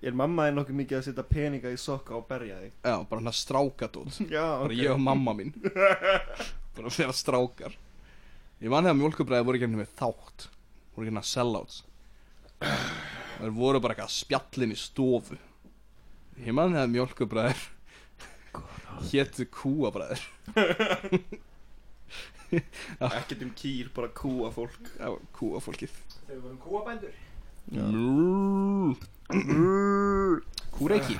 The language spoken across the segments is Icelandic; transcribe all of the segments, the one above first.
Er mamma þín nokkuð mikið að setja peninga í sokka og berja þig? Já, bara hann að strákadót Já, Bara ég og mamma mín. Bara að vera strákar. Ég man þegar mjólkubræði voru ekki hérna með þátt. Voru ekki hérna sellouts. Það voru bara eitthvað spjallin í stofu. Ég man þegar mjólkubræðir Hétu kúabræðir. Ekkert um kýr, bara kúa fólk Já, kúafólkið. Þegar við vorum kúabændur 구레기.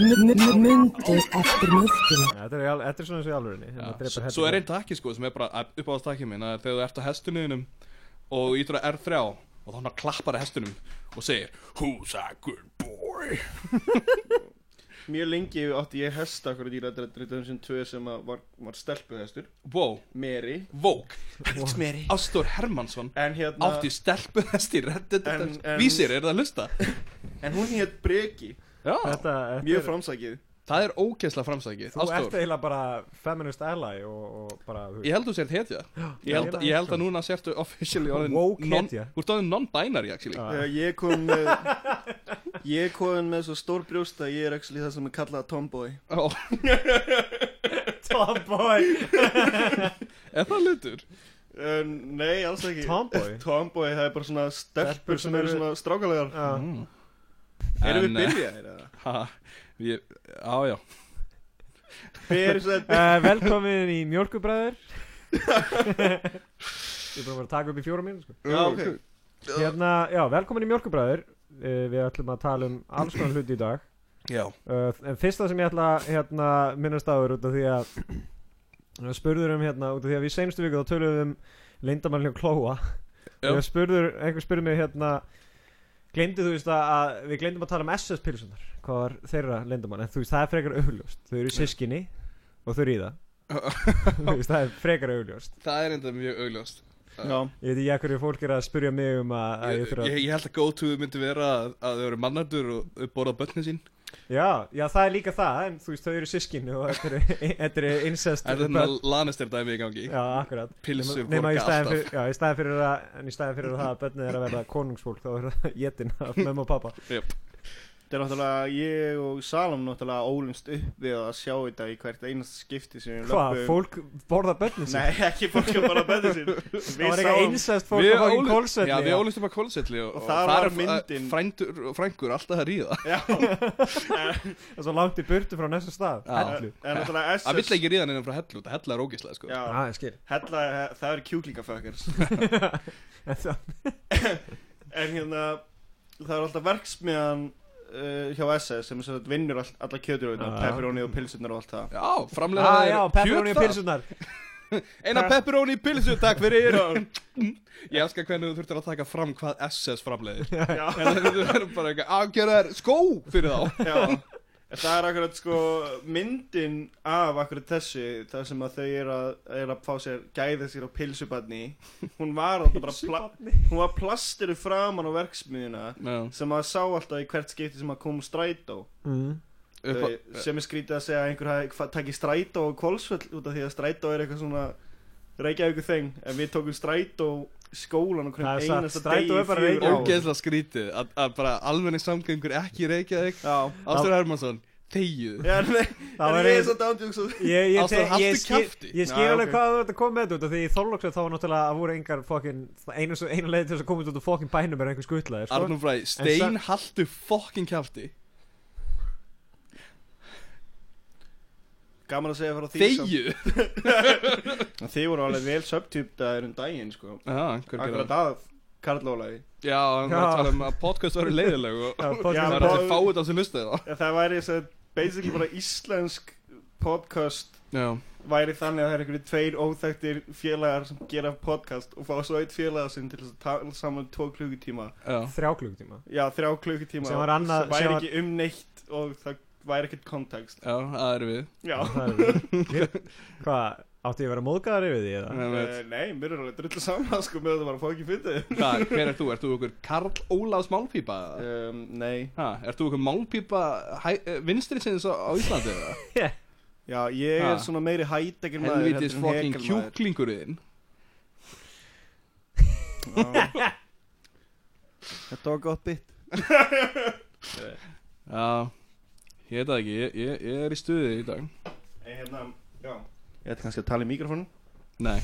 Mundu eftir mjölkinu Þetta er, þetta er svona eins og í alvörinni hérna svo, er einn takki sko sem er bara upp á stakki minn að þegar þú ert á hestunniðinum og ítur að R3 og þá hann klappar að hestunum og segir Who's a good boy? Mjög lengi átti ég hesta okkur í Redemption 2 sem var, var stelpuhestur. Wow, Meri Vók Ástór Hermansson En hérna átti stelpu hesti Reddit En- en- Vísir, er það að lusta? En hún hétt Breki Þetta, þetta Mjög er, framsækið. Það er ógeðslega framsækið Þú ert Ástór, eiginlega bara feminist ally og, og bara þú ég held þú sért hetja. Ég held, ég held að núna sértu officially orðin Woke non- hetja. Þú ert orðin non-binary actually. Já. uh, Ég kom með Ég kom með svo stór brjóst að ég er actually það sem er kallað tomboy. Ó, Tomboy. Er það hlutur? uh, Nei, alls ekki. Tomboy? Tomboy, það er bara svona stelpur Stelpur sem sem eru eru- svona strákalegar. Já. Erum við eh, byrjaðir eða? Ha, við, á já. Fyrir svo uh, Velkomin í Mjölkubræður Ég er búin að taka upp í fjóra mínu sko. Já, ok. Hérna, já, velkomin í Mjölkubræður uh, Við ætlum að tala um alls konar hluti í dag. Já, uh, En fyrsta sem ég ætla að hérna, minnast á er út af því að spurður um hérna, út af því að við í seinustu viku þá töluðum við um leyndamælni og klóa. Já. Ég spurður, einhver spurði mig hérna Gleymdu þú veist að, að við gleymdum að tala um SS pilsunar Hvað var þeirra leyndamann En þú veist, það er frekar augljóst. Þau eru sískinni og þau eru í það Þú veist, það er frekar augljóst. Það er enda mjög augljóst. Já. Ég veit ekki að hverju fólk er að spurja mig um að, að ég, ég þurfa ég, ég held að go-to myndi vera að, að þau eru mannardur og borða börnin sín Já, já, það er líka það En þú veist, þau eru sískinni og þetta eru- incest. Það er þarna Lannister dæmi í gangi? Já, akkurat. Staðin alltaf. fyrir, já, í staðin fyrir að, en í staðin fyrir að það að börnið er að verða konungsfólk þá er það jetin af mömmu og pappa. Jep. Það er náttúrulega, ég og Salom náttúrulega ólumst upp við að sjá þetta í hvert einast skipti sem við Hvað, löpum fólk borða börnið sín? Nei, ekki fólk að bara beða sín. Það var eitthvað einsast fólk að fá í kólsvelli Já, við ólumst upp á kólsvelli og, Og og þar þar var er myndin- frændur og frængur alltaf að ríða. Já, Það er svo langt í burtu frá næsta stað. Það vill ekki ríða nefnum frá hellu, það hella er ógislega sko. Já, Já, ég skil. Hella, það eru kjúklingafökkars það- En hérna, það er alltaf verksmiðan uh, hjá SS sem er sagt vinnur all, alla kjöturöðuna, Já. pepperoni og pilsunar og allt það. Já, framlega Ah, já, pepperoni og pilsunar Eina pepperoni pilsu, takk fyrir Ég elskar hvernig þú þurftir að taka fram hvað SS framleiðir. Já, En þú verður bara eitthvað þér skó! fyrir þá. Já En Það er akkurat sko myndin af akkurat þessu það sem að þau er að, er að fá sér gæða sér á pilsubarni hún var alltaf bara pla, hún var plastiru framan á verksmiðuna Já, sem að sá alltaf í hvert skipti sem að kom strætó. Mm. Þau- sem er skrítið að segja að einhver hafi takið strætó og kvolsvöll út af því að strætó er eitthvað svona Reykjavíkur þeng en við tókum strætó skólan og er hvernig satt, einasta strætó degi er bara fjögur. Reykjavík. ár. ógeðslega skrítið að, að bara almenni samgöngur ekki í Reykjavík. Já, Ástur Hermansson, þegið. Það var ég ein- svo dándjúks og Ég, ég, skil, alveg hvað þú ert að koma með þetta út af Því í Þorlóksveit þá var náttúrulega að voru engar fokkin Einu, einu leið til þess að koma út úr fokkin bænum er einhver skutlaði sko? Arnur Fræ, stein haltu fokkin kjafti gaman að segja frá því samt. Þegið Þið voru alveg vel subtjúptaðir um daginn sko. Akkurat að Karl Ólafi Já, hann var að tala um að podcast var leiðileg og það er að fá þetta sem lustaði það Það væri þess að basically bara íslensk podcast Já, væri þannig að það er einhverju tveir óþægtir félagar sem gera podcast og fá svo eitt félagar sinn til þess að tala saman tvo klukkutíma. Já, Þrjá klukkutíma. Já, þrjá klukkutíma Sem var annað- sem væri sem var- ekki um neitt og það væri ekkert kontekst já, það er við já, er Hvað, átti ég að vera móðgæðar yfir því eða? Uh, nei, mér er alveg drullu saman sko með að það var að fá ekki fyndið Hvað, hver ert þú? Ert þú okkur Karl Ólafs málpípa? um, nei, Ha, ert þú okkur málpípa vinstri sinns á, á Íslandi? eða? já, ég Ha. er svona meiri hættekir maður Helvitis heldur en fucking hekelmaður. kjúklingurinn Já. þetta var gott bit Já, ég veit það ekki, ég, ég, ég er í stuði í dag. En hérna, já. Ég ætti kannski að tala í mikrofónu Nei,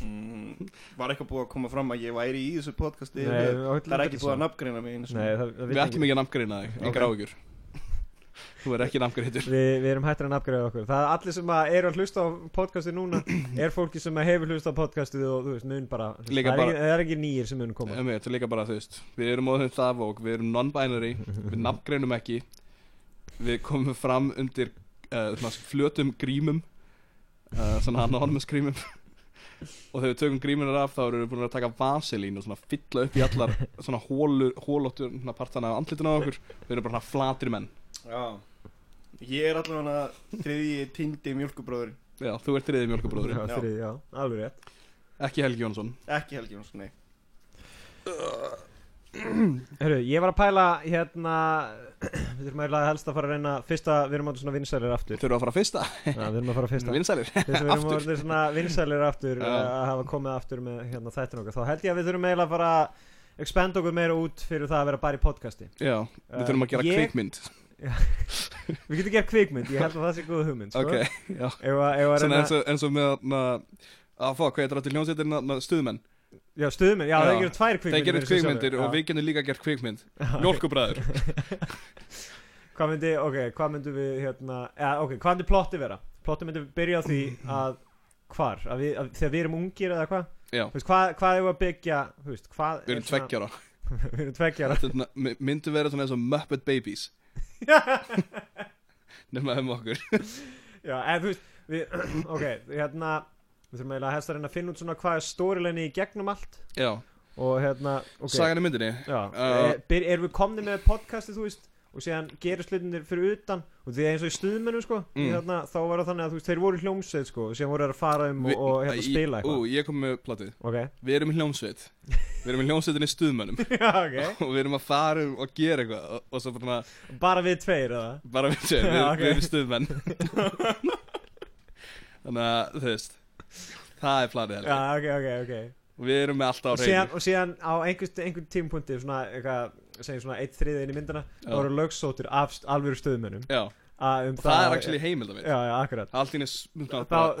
mm, var eitthvað búið að koma fram að ég væri í þessu podcasti? Nei, það við- er ekki búið að nafngreina mig einu sinni. Nei, það, það við ætlum ekki. að nafngreina þig, engar áhugjur Þú er ekki nafngreitur Við, við erum hættir að nafngræða okkur. Það er allir sem að eru að hlusta á podcastið núna Er fólki sem að hefur hlusta á podcastið Og þú veist, mun bara Líka það, er bara- ekki, það er ekki nýjir sem mun koma. Þetta er líka bara, þú veist, við erum óðum það og við erum non-binary, við nafngreinum ekki Við komum fram undir uh, flötum grímum uh, Svona anonymous grímum. Og þegar við tökum grímunar af þá erum við búin að taka vaselín og svona fylla upp í allar svona hólur, hólóttur partana af andlituna á okkur. Við erum bara flatri menn. Já. Ég er allavega þriðji tindi mjölkubróður Já, þú ert þriðið mjölkubróður Já, þrið, já, alveg rétt. Ekki Helgi Jónsson. Ekki Helgi Jónsson, nei Hörru, ég var að pæla hérna Við þurfum að helst að fara að reyna Fyrsta, við erum átta svona vinsælir aftur. Þurfum að fara fyrsta, Já, við erum að fara fyrsta. Vinsælir? Við erum orðin svona vinsælir aftur að hafa komið aftur með hérna, þættin okkar. Þá held ég að við þurfum eiginlega að fara að expand okkur meira út fyrir það að vera bara í podcasti. Já, við þurfum að gera Ég- kvikmynd. Við getum gert kvikmynd, ég held að það sé góð hugmynd sko. Ok, já. Ef að, ef að Svona reyna eins og, eins og með na, að það Já, stuðmynd, já, Já. það gerir tvær kvikmyndir Þeir gerir að sjálfur. og við getum líka gert kvikmynd Mjólkubræður Hvað myndi, ok, hvað myndi við hérna ja, Ok, hvað myndi plotti vera? Plotti myndi byrja því að Hvar? Að við, að, þegar við erum ungir eða hvað? Já, Þú veist, hvað, hvað er að byggja Þú veist, hvað við erum tveggjara Við erum tveggjara Þetta my- myndu vera svona eins og Muppet Babies Nefna um okkur Já, en þú veist við, Ok, hérna Við þurfum eiginlega helst að reyna að finna út svona hvað er storyline í gegnum allt. Já, Og hérna, ok. Sagan í myndinni? Uh, er, byr, erum við komni með podcastið, þú veist og síðan gerir slutinir fyrir utan? Og því að eins og í stuðmennu sko Mm. í þarna, þá var það þannig að þú veist, þeir voru í hljómsveit sko og síðan voru þeir að fara um og, og hérna Í- spila eitthvað. Ég kom með platið ok, Við erum í hljómsveit. Við erum í hljómsveitinni stuðmönnum. Já ok. Og við erum að fara um og gera eitthvað Og, og svo bara, bara við tveir eða? Bara við séum, við, við erum stuðmenn. Þannig að, þú veist Það er planið já, helgi ok, ok, ok. Og við erum með alltaf á og síðan, reynu og síðan á einhvern, einhvern tímpunkti svona, eitthvað, segjum svona eitt þriðið inn í myndina þá Já. voru lögsóttir af st- alvöru stuðmennum Já, að um og það er actually heimildamind já, já, akkurat. Allt í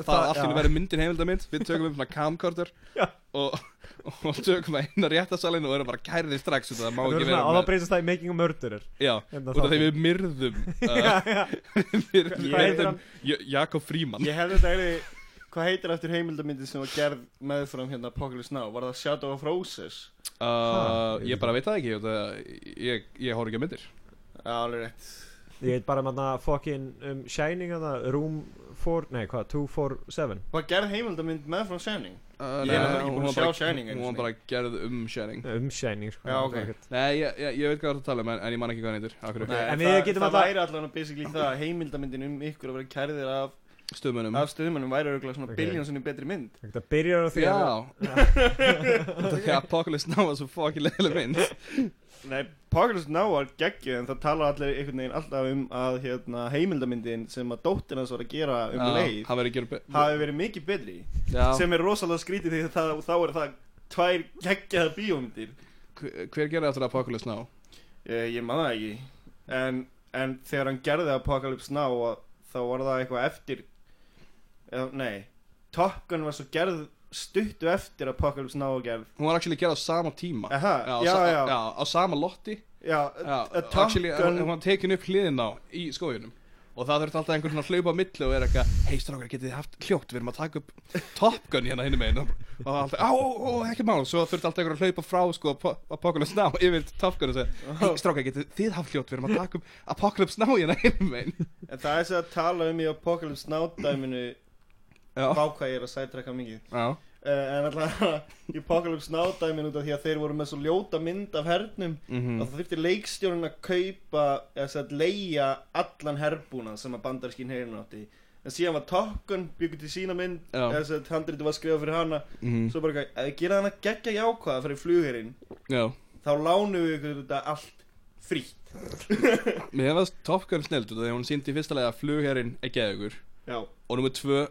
Það já. verður myndin heimildamind Við tökum um svona camcorder Já. og, og tökum að eina réttasalinn Og erum bara kærðið strax út af Það má Það ekki voru vera svona, og þá með breytist það í Making a Murderer Já, Hérna út af því þáttur. við myrðum já, uh, já, Myrðum hvað heitir myrðum hann? J- Jakob Fríman ég hefði þetta eiginlega hvað heitir eftir heimildamindi sem var gerð meðfram hérna Apocalypse Now? Var það Shadow of Roses? Uh, Ha, Ég bara veit það ekki af- Ég, ég horf ekki að myndir. Já, alveg rétt. Ég veit bara maður fokkin um Shining að það Room 4, nei hvað, 247 var gerð heimildamind meðfram Shining? Uh, Ég er náttúrulega ekki búinn hún að var bara- sjá Shining Hún var bara gerð um Shining. Um Shining sko. Já, ok. það Nei, ég, ég, ég veit hvað það er að tala um en, en ég man ekki hvað hann heitir. Nei, En við það, það væri allavega basically það að heimildamindin um ykkur að vera kærðir af, Stuðmönnum af stuðmennum væri örgulega svona Ok. okay. biljónsinni betri mynd Það byrjar á því Já að Þetta er Apocalypse Now var svo fokkin leðileg mynd Nei, Apocalypse Now var geggjuð en það tala allir einhvern veginn alltaf um að hérna, heimildamindin sem að dóttir hans var að gera um leið verður ekki hafi verið mikið betri Já, sem er rosalega skrítið því að það, þá er það tvær geggjaða bíómyndir hver gerir eftir Apocalypse Now? ég, ég man það ekki en, en þegar hann gerði Apocalypse Now að- þá var það eitthvað eftir eða, nei. Top Gun var svo gerð stuttu eftir Apocalypse Now var gerð. Hún var actually gerð á sama tíma. Aha, já, já, já, já, á sama lotti. Já, Já, að Top actually, Gun hún var tekin upp hliðin á í skóginum Og það þurfti alltaf einhvern svona að hlaupa á milli og er eitthvað Hei strákar, getið þið haft hljótt, við erum að taka upp Top Gun hérna hinni megin. Og og alltaf, á, ó, ó, ekki mál. Svo þurfti alltaf einhvern að hlaupa frá, sko, Apo- Apocalypse Now Yfir til Top Gun og segja Hei strákar, getið þið haft hljótt, við erum að taka upp Apocalypse Now hérna hinni megin. En það er svo að tala um í Apocalypse Now dæminu Já, Vá hvað ég er að sætrekka mikið. Já, uh, En alltaf í Apocalypse Now dæmin út af því að þeir voru með svo ljóta mynd af hernum mhm. að það þurfti leikstjórun að kaupa eða að leia allan herbúna sem að bandarskinn herin átti. En síðan var Top Gun byggur til sína mynd eða þess að handriti var skrifað fyrir hana. Mhm, svo bara við gera hana geggja jákvæða fyrir flugherinn þá lánum við ykkur þetta allt frítt. Mér hefðast Top Gun snild út af því að hún síndi í fyrsta lega að flugherrin er geðugur. Já, og nummer tvö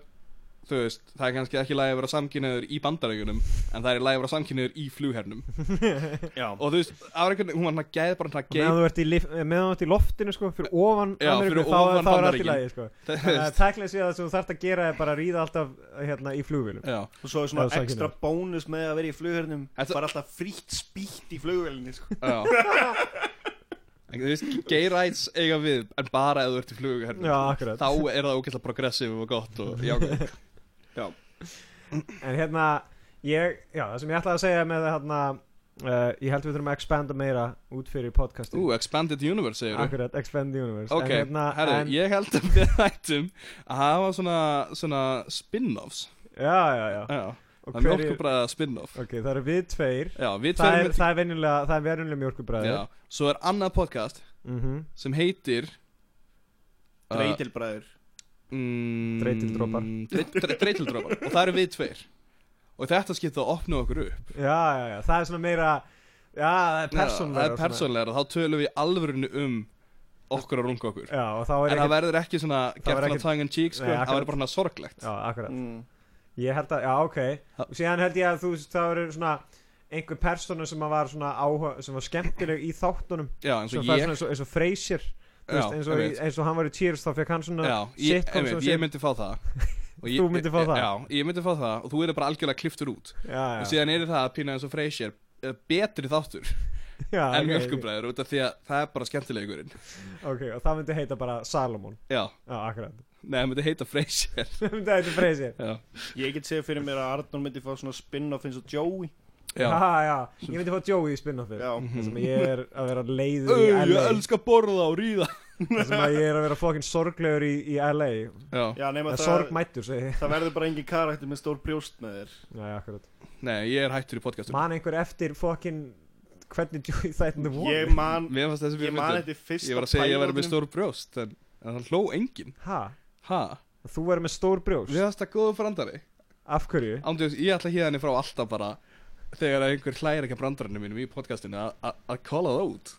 þú veist, það er kannski ekki lægi að vera samkynniður í bandarækjunum en það er lægi að vera samkynniður í flughernum já. og þú veist, einhvern hún var hann að geð bara hann að meðan geð þú ert í, lif, meðan þú ert í loftinu sko, fyrir ofan Já, Ameríku, fyrir þá, ofan þá er allt í lagi sko. Þannig að tæklega séð að það sem þú þarft að gera er bara að ríða alltaf hérna í flugvélum. Já, og svo er svona sækir ekstra bónus með að vera í flughernum bara alltaf frítt spýtt í flugvélinni sko. þú veist, gay rights eiga við en bara ef þú ert í flughernum þá er það ógæslega En hérna, ég, já, það sem ég ætlaði að segja með hérna uh, Ég held við þurfum að expanda meira út fyrir podcastin Ú, Expanded Universe segir Akkurat, expand the universe. Ok, en, hérna, herru, en, ég held að við ættum að hafa svona, svona spin-offs. Já, já, já. Já, það er mjölkubræða spin-off. Ok, það eru við tveir. Já, við Það tverum er, það er venjulega, það er venjulega mjórkubræðir Já, svo er annað podcast mm sem heitir uh, Dreitilbræður mm, Dreitildropar. Dreit- dre- Dreitildropar Og það eru við tveir. Og þetta skipta að opna okkur upp. Já, já, já, það er svona meira Já, það er Já, persónlega Það er persónlegra, þá tölum við alvörinu um okkur að runga okkur. Já, og þá er En það ekki verður ekki svona Það verður tongue in cheek sko, það verður bara svona sorglegt. Já, akkurat. Mm. Ég held að, já, ok. Og síðan held ég að þú það eru svona einhver persóna sem var svona áhuga sem var skemmtileg í þáttunum. Já, eins og ég. svona eins og, eins og veist, eins, og, eins og hann var í Cheers þá fekk hann svona Já, ég, sitcom ég sé- myndi fá það. Og ég- Þú myndir fá það? Já, ég myndi fá það og þú er bara algjörlega kliftur út. Já, Og já, síðan er það að pína eins og Frasier eh, betri þáttur já, en ok, mjölkubræður út af því að það er bara skemmtilegurinn. Ok, og það myndi heita bara Salomon. Já, Já, akkurat. Nei, það myndi heita Frasier Það myndi heita Já, Ég get segja fyrir mér að Arnór myndi fá svona spin-off eins og Joey já. Já, já, ég myndi fá Joey í spin-offið. Já, Það sem ég er að vera leiður í LA Ég elska að borða og ríða. Það sem að ég er að vera fokkin sorglegur í, í LA Já, já nema Það sorgmættur, segi ég. það verður bara engin karakter með stór brjóst með þér. Já, já, akkurat. Nei, ég er hættur í podcastum Man einhver eftir fokkin hvernig Joey þættinu voru Ég man, ég man þetta fyrsta Ég var að segja að ég væri með stór brjóst En, en það hló enginn. Ha? Ha? Þú verður með stór brjóst? Við Af hverju? Ándjóðs, ég ætla hérna frá alltaf bara Þegar einhver hlægir ekki að brandarinu mínum í podcastinu að- calla það út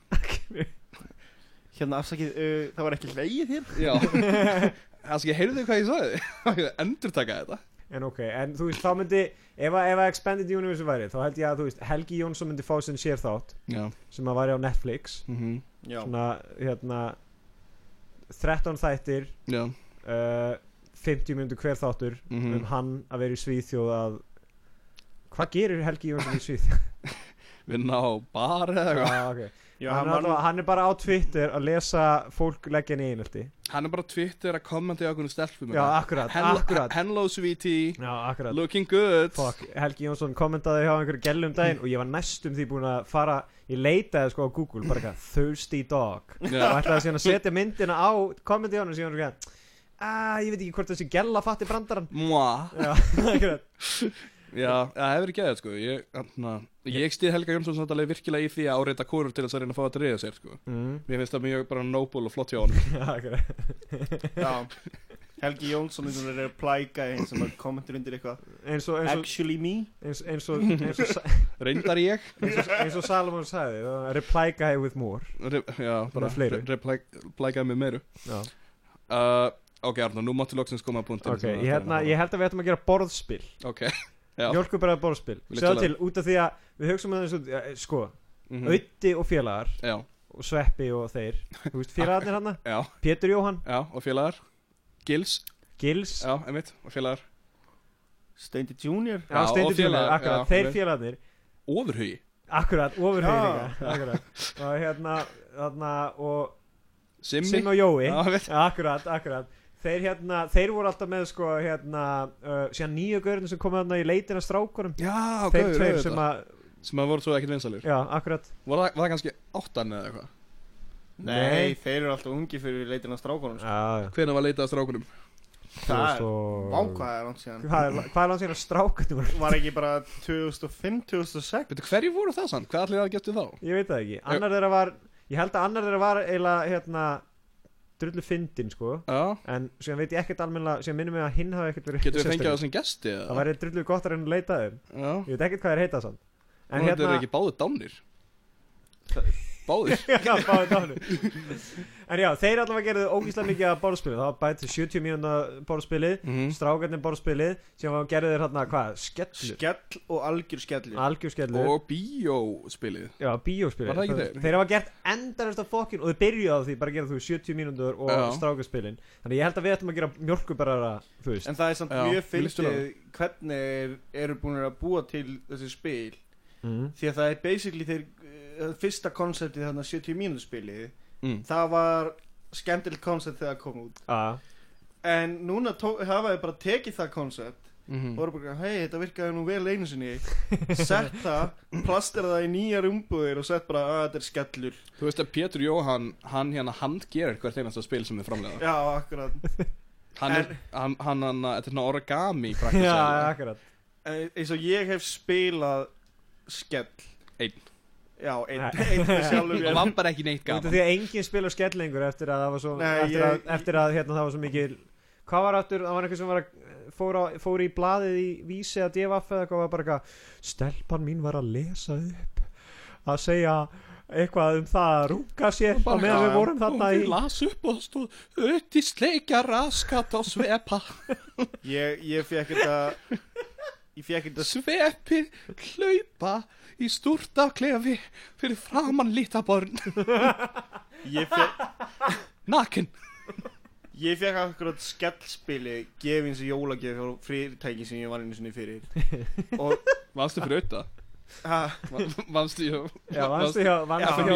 Hérna afsakið, uh, það var ekki hlegið hér. Já. Ég heyrðu hvað ég sagði? Endur taka þetta. En ok, en þú veist, þá myndi Ef að, ef að Expanded Universe væri Þá held ég að, þú veist, Helgi Jónsson myndi fá sinn sér þátt Já. Sem að væri á Netflix. Mm Já, Svona, hérna 13 þættir Já. uh, 50 myndu hver þáttur Mhm. Um hann að vera í Svíþjóð að Hvað gerir Helgi Jónsson í Svíþjóð? Vinna á bar eða eitthvað. ah, okay. já hann, hann, er hann, er bara á Twitter að lesa fólk leggja inn í einhaldi Hann er bara á Twitter að kommenta í okkur stelpum Já, akkurat, Hello, akkurat. Hello sweetie. Já, akkurat. Looking good. Fuck, Helgi Jónsson kommentaði hjá einhverju gellum daginn og ég var næstum því búin að fara ég leitaði sko á Google, bara eitthvað thirsty dog. Og Já, ætlaði síðan að setja myndina á kommenti á hann og síðan var eitthvað að ég veit ekki hvort þessi gella fatti brandarann. Mwah. Já, akkurat Já, það hefur ekki eða sko. Ég, hana, ég stið Helga Jónsson alveg virkilega í því að áreita konur til þess að reyna að fá að reyða sér sko. Mm, Mér finnst það mjög bara noble og flott hjá honum. Já, akkurat já. Helgi Jónsson og hann er að plæka eins sem að kommentur undir eitthvað. Eins og, eins og, Actually me? eins, eins og, eins og, Reyndar ég. eins og, eins og Salomon sagði reply guy with more. Re, Já, bara Með fleiru. Replækaði mig meiru. Já. uh, Ok, Arna, nú máttu loksins koma að punktin ok, ég, hérna, ég held að við ættum að gera borðspil. Ok, já. Mjölkubræða borðspil Sjáðu til, út af því að við hugsaum að þessu ja, sko, mhm. Ötti og félagar Já, og Sveppi og þeir. Þú veist félagarnir hann já, Pétur Jóhann, já, og félagar. Gils, Gils. Já, einmitt, og félagar. Steindi Junior. Já, Já, Steindi Junior, akkurat, já, þeir félagarnir. Ofurhugi. Akkurat. Akkurat. Og hérna, hérna og Simmi, Sim og Jói. Akkurat, akkurat Þeir hérna, þeir voru alltaf með sko hérna uh, síðan nýju gaurinn sem komið hérna í leitina strákurum Já, Þeir gauður, tveir sem að, Sem að voru svo ekkert vinsalir já, akkurat Var það, var það kannski áttan eða eitthvað? Nei, þeir eru alltaf ungi fyrir leitin af strákonum sko. Já, Hvenær var leitað að strákunum? Það er, og... vá hvað er langt síðan Hvað er, hvað er langt síðan að strákarnir voru? Var ekki bara 2005, 2006 Veitu, hverju voru það sann? Hvað allir það getur þá? Ég veit það ekki Annar þeirra var Ég held að annar þeirra var eiginlega hérna Drullu fyndin sko. Já, En síðan veit ég ekkert almennilega Síðan minnum við að hinn hafi ekkert verið getur við fengið það sem gesti eða? Það væri drullu gott að reyna að leita þeim. Já, Ég veit ekkert hvað þeir heita samt. En þetta hérna eru ekki báðir dánir Báðir. Já, báðið dánu En já, þeir allavega gerðu ógíslega mikið að borðspilið Það var bætið 70 mínúna borðspilið Mhm. Strákarnir borðspilið var gerðu þeir hérna, hvað, skellur? Skell og algjör skellur. Algjör skellur. Og bíóspilið. Já, bíóspilið. Þeir? Þeir hafa gert endanast af fokkin Og þeir byrjuðu á því bara að gera þú 70 mínútur og Já. strákarspilin Þannig ég held að við ættum að gera mjölkubarara En það er samt Já, mjög fyndið hvernig er, eru búin að búa til þessi spil. Mm. Því að það er basically þeir uh, fyrsta konseptið þarna 70 mínútur spilið mm. Það var skemmtilegt koncept þegar það kom út. Ah. En núna tó- hafa þeir bara tekið það koncept Mm og voru bara, hei, þetta virkaði nú vel einu sinni. Sett það, plastera það í nýjar umbúðir og sett bara, að þetta er skellur. Þú veist að Pétur Jóhann, hann hérna handgerir hvert einasta spil sem við framlega Já, akkurat. Hann er, hann, hann, hann, þetta er svona origami Já, akkurat. Eins og ég hef spilað skell. Já, einn, með sjálfur mér. var bara ekki neitt Út af gaman. því að enginn spilar skellingur eftir að það var svo Nei, eftir, ég- að, eftir að hérna, það var svo mikil Hvað var aftur, það var eitthvað sem var að fór, á, fór í blaðið í vísi að devaf eða eitthvað var bara eitthvað Stelpan mín var að lesa upp að segja eitthvað um það að rúka sér á meðan við vorum þarna Og í við las upp og stóð Ötti sleikja raskat á svepa. Ég, ég fekk þetta Ég fekk þetta Svepi hlaupa í stúrt af klefi Fyrir framann lítaborn Ég fekk, Nakin ég fekk akkurat skellspili gefið eins og jólagef frá fyrirtæki sem ég var einu sinni fyrir Og, Vannstu fyrir auða? ha, Vannstu hjá Já, vannstu hjá,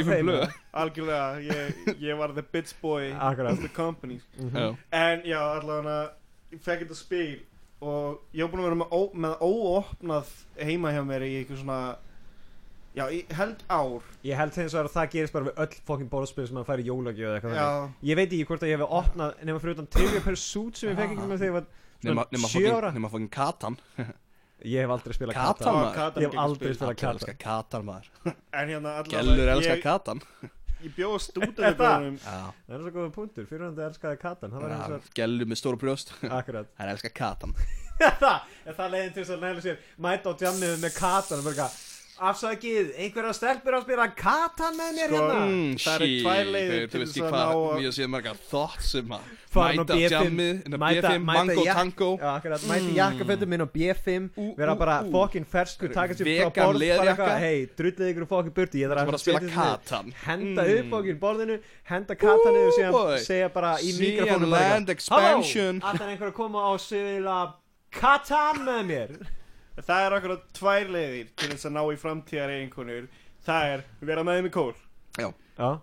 þeim blöð. algjörlega Ég, ég var the bitch boy Akkurat. of the company Mhm. Já En já, allavega Ég fekk þetta spil Og ég var búin að vera með, ó, með óopnað heima hjá mér í eitthvað svona Já, í held ár. Ég held vegar að það gerist bara við öll fokkin bórspil sem að færi jólagjöð eða eitthvað þannig. Ég veit ekki hvort að ég hef opnað nema fyrir utan Trivia Pursuit sem ég fekk ekki með þegar ég var Nema, svona nema, sjö fucking, ára. nema fucking Katan. Ég hef aldrei spilað Katan, Katan. Katan Ég hef aldrei spil. spilað Katan Katan. Maður. En hérna allavega Gellur elskar Katan ég bjóð Já. Það er svo góða punktur, fyrir hann það elskaði Katan. Það var eins Já, og Gellur með stóra brjóst. Akkurat. Hann elskar Katan. Það, er það leiðin til þess að næla sér Mæta á tjamniðu með Katan og bara Afsakið, einhverja stelpur að spila Katan með mér Sko, hérna? mm, það eru tvær leiðir Þú til veist þess ekki að hvað ná Mér séð margar þátt sem að Mæta B5, jammið mæta- B5, mæta Mango Tango. Já, akkurat, mæti jakkafötum minn á B5 Ú, Vera bara fokkin fersku Taka sér frá borð bara eitthvað, Hei, drullið ykkur fokkin burti Ég þarf að spila. Katan. Henda Mm. upp fokkin borðinu Henda Katan niður og síðan segja bara í mikrofónum. Halló, allan einhver að koma á spila Katan með mér Það er akkurat tvær leiðir til þess að ná í framtíðar eiginkonur Það er vera með þeim í kór. Já,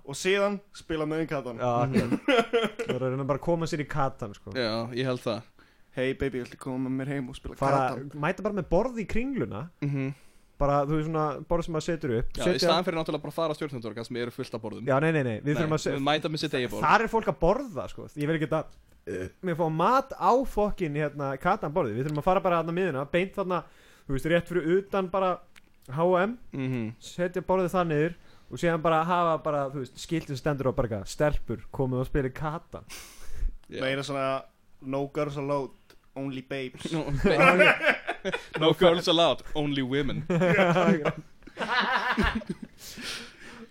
Og síðan spila með þeim katan. Það er að reyna bara að koma sér í Katan sko. Já, ég held það. Hey baby, viltu koma með mér heim og spila Fara, katan? mæta bara með borð í kringluna. Mhm. Bara, þú veist svona, borð sem maður setur upp. Já, í staðan fyrir náttúrulega bara að fara á stjórnundorga sem eru fullt af borðum. Já, nei, nei, nei, við þurfum að se- mæta með sitt eigi borð. Þar er fólk að borða, sko. Ég vil ekki að Mér fá mat á fokkin, hérna, Katan borði Við þurfum að fara bara þarna miðuna Beint þarna, þú veist, rétt fyrir utan bara H&M Mhm. Setja borðið það niður Og síðan bara hafa bara, þú veist, skiltin stendur á bara eitthvað, Stelpur, komið og spilið Katan Já. Meira svona No girls allowed, only babes. No, no girls allowed, only women.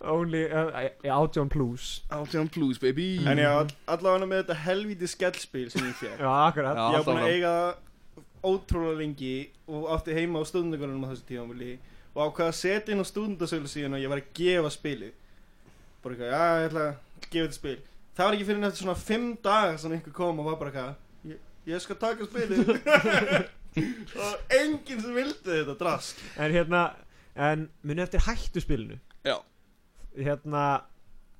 Only, uh, átjón plus. Átján plus baby. En já, all- allavega með þetta helvíti skellspil sem ég fekk Já, akkurat. Já. Ég var búin að eiga það ótrúlega lengi og átti heima á stundingunum á þessu tímafili og ákvaða að setja inn á stundasölu síðan og ég var að gefa spilið. Bara eitthvað, já, ég ætla að gefa þetta spil. Það var ekki fyrir eftir svona fimm dagar sem einhver kom og var bara eitthvað ég, ég skal taka spilið. Og enginn sem vildi þetta drask En hérna, en muni eftir hættuspilinu Já. Hérna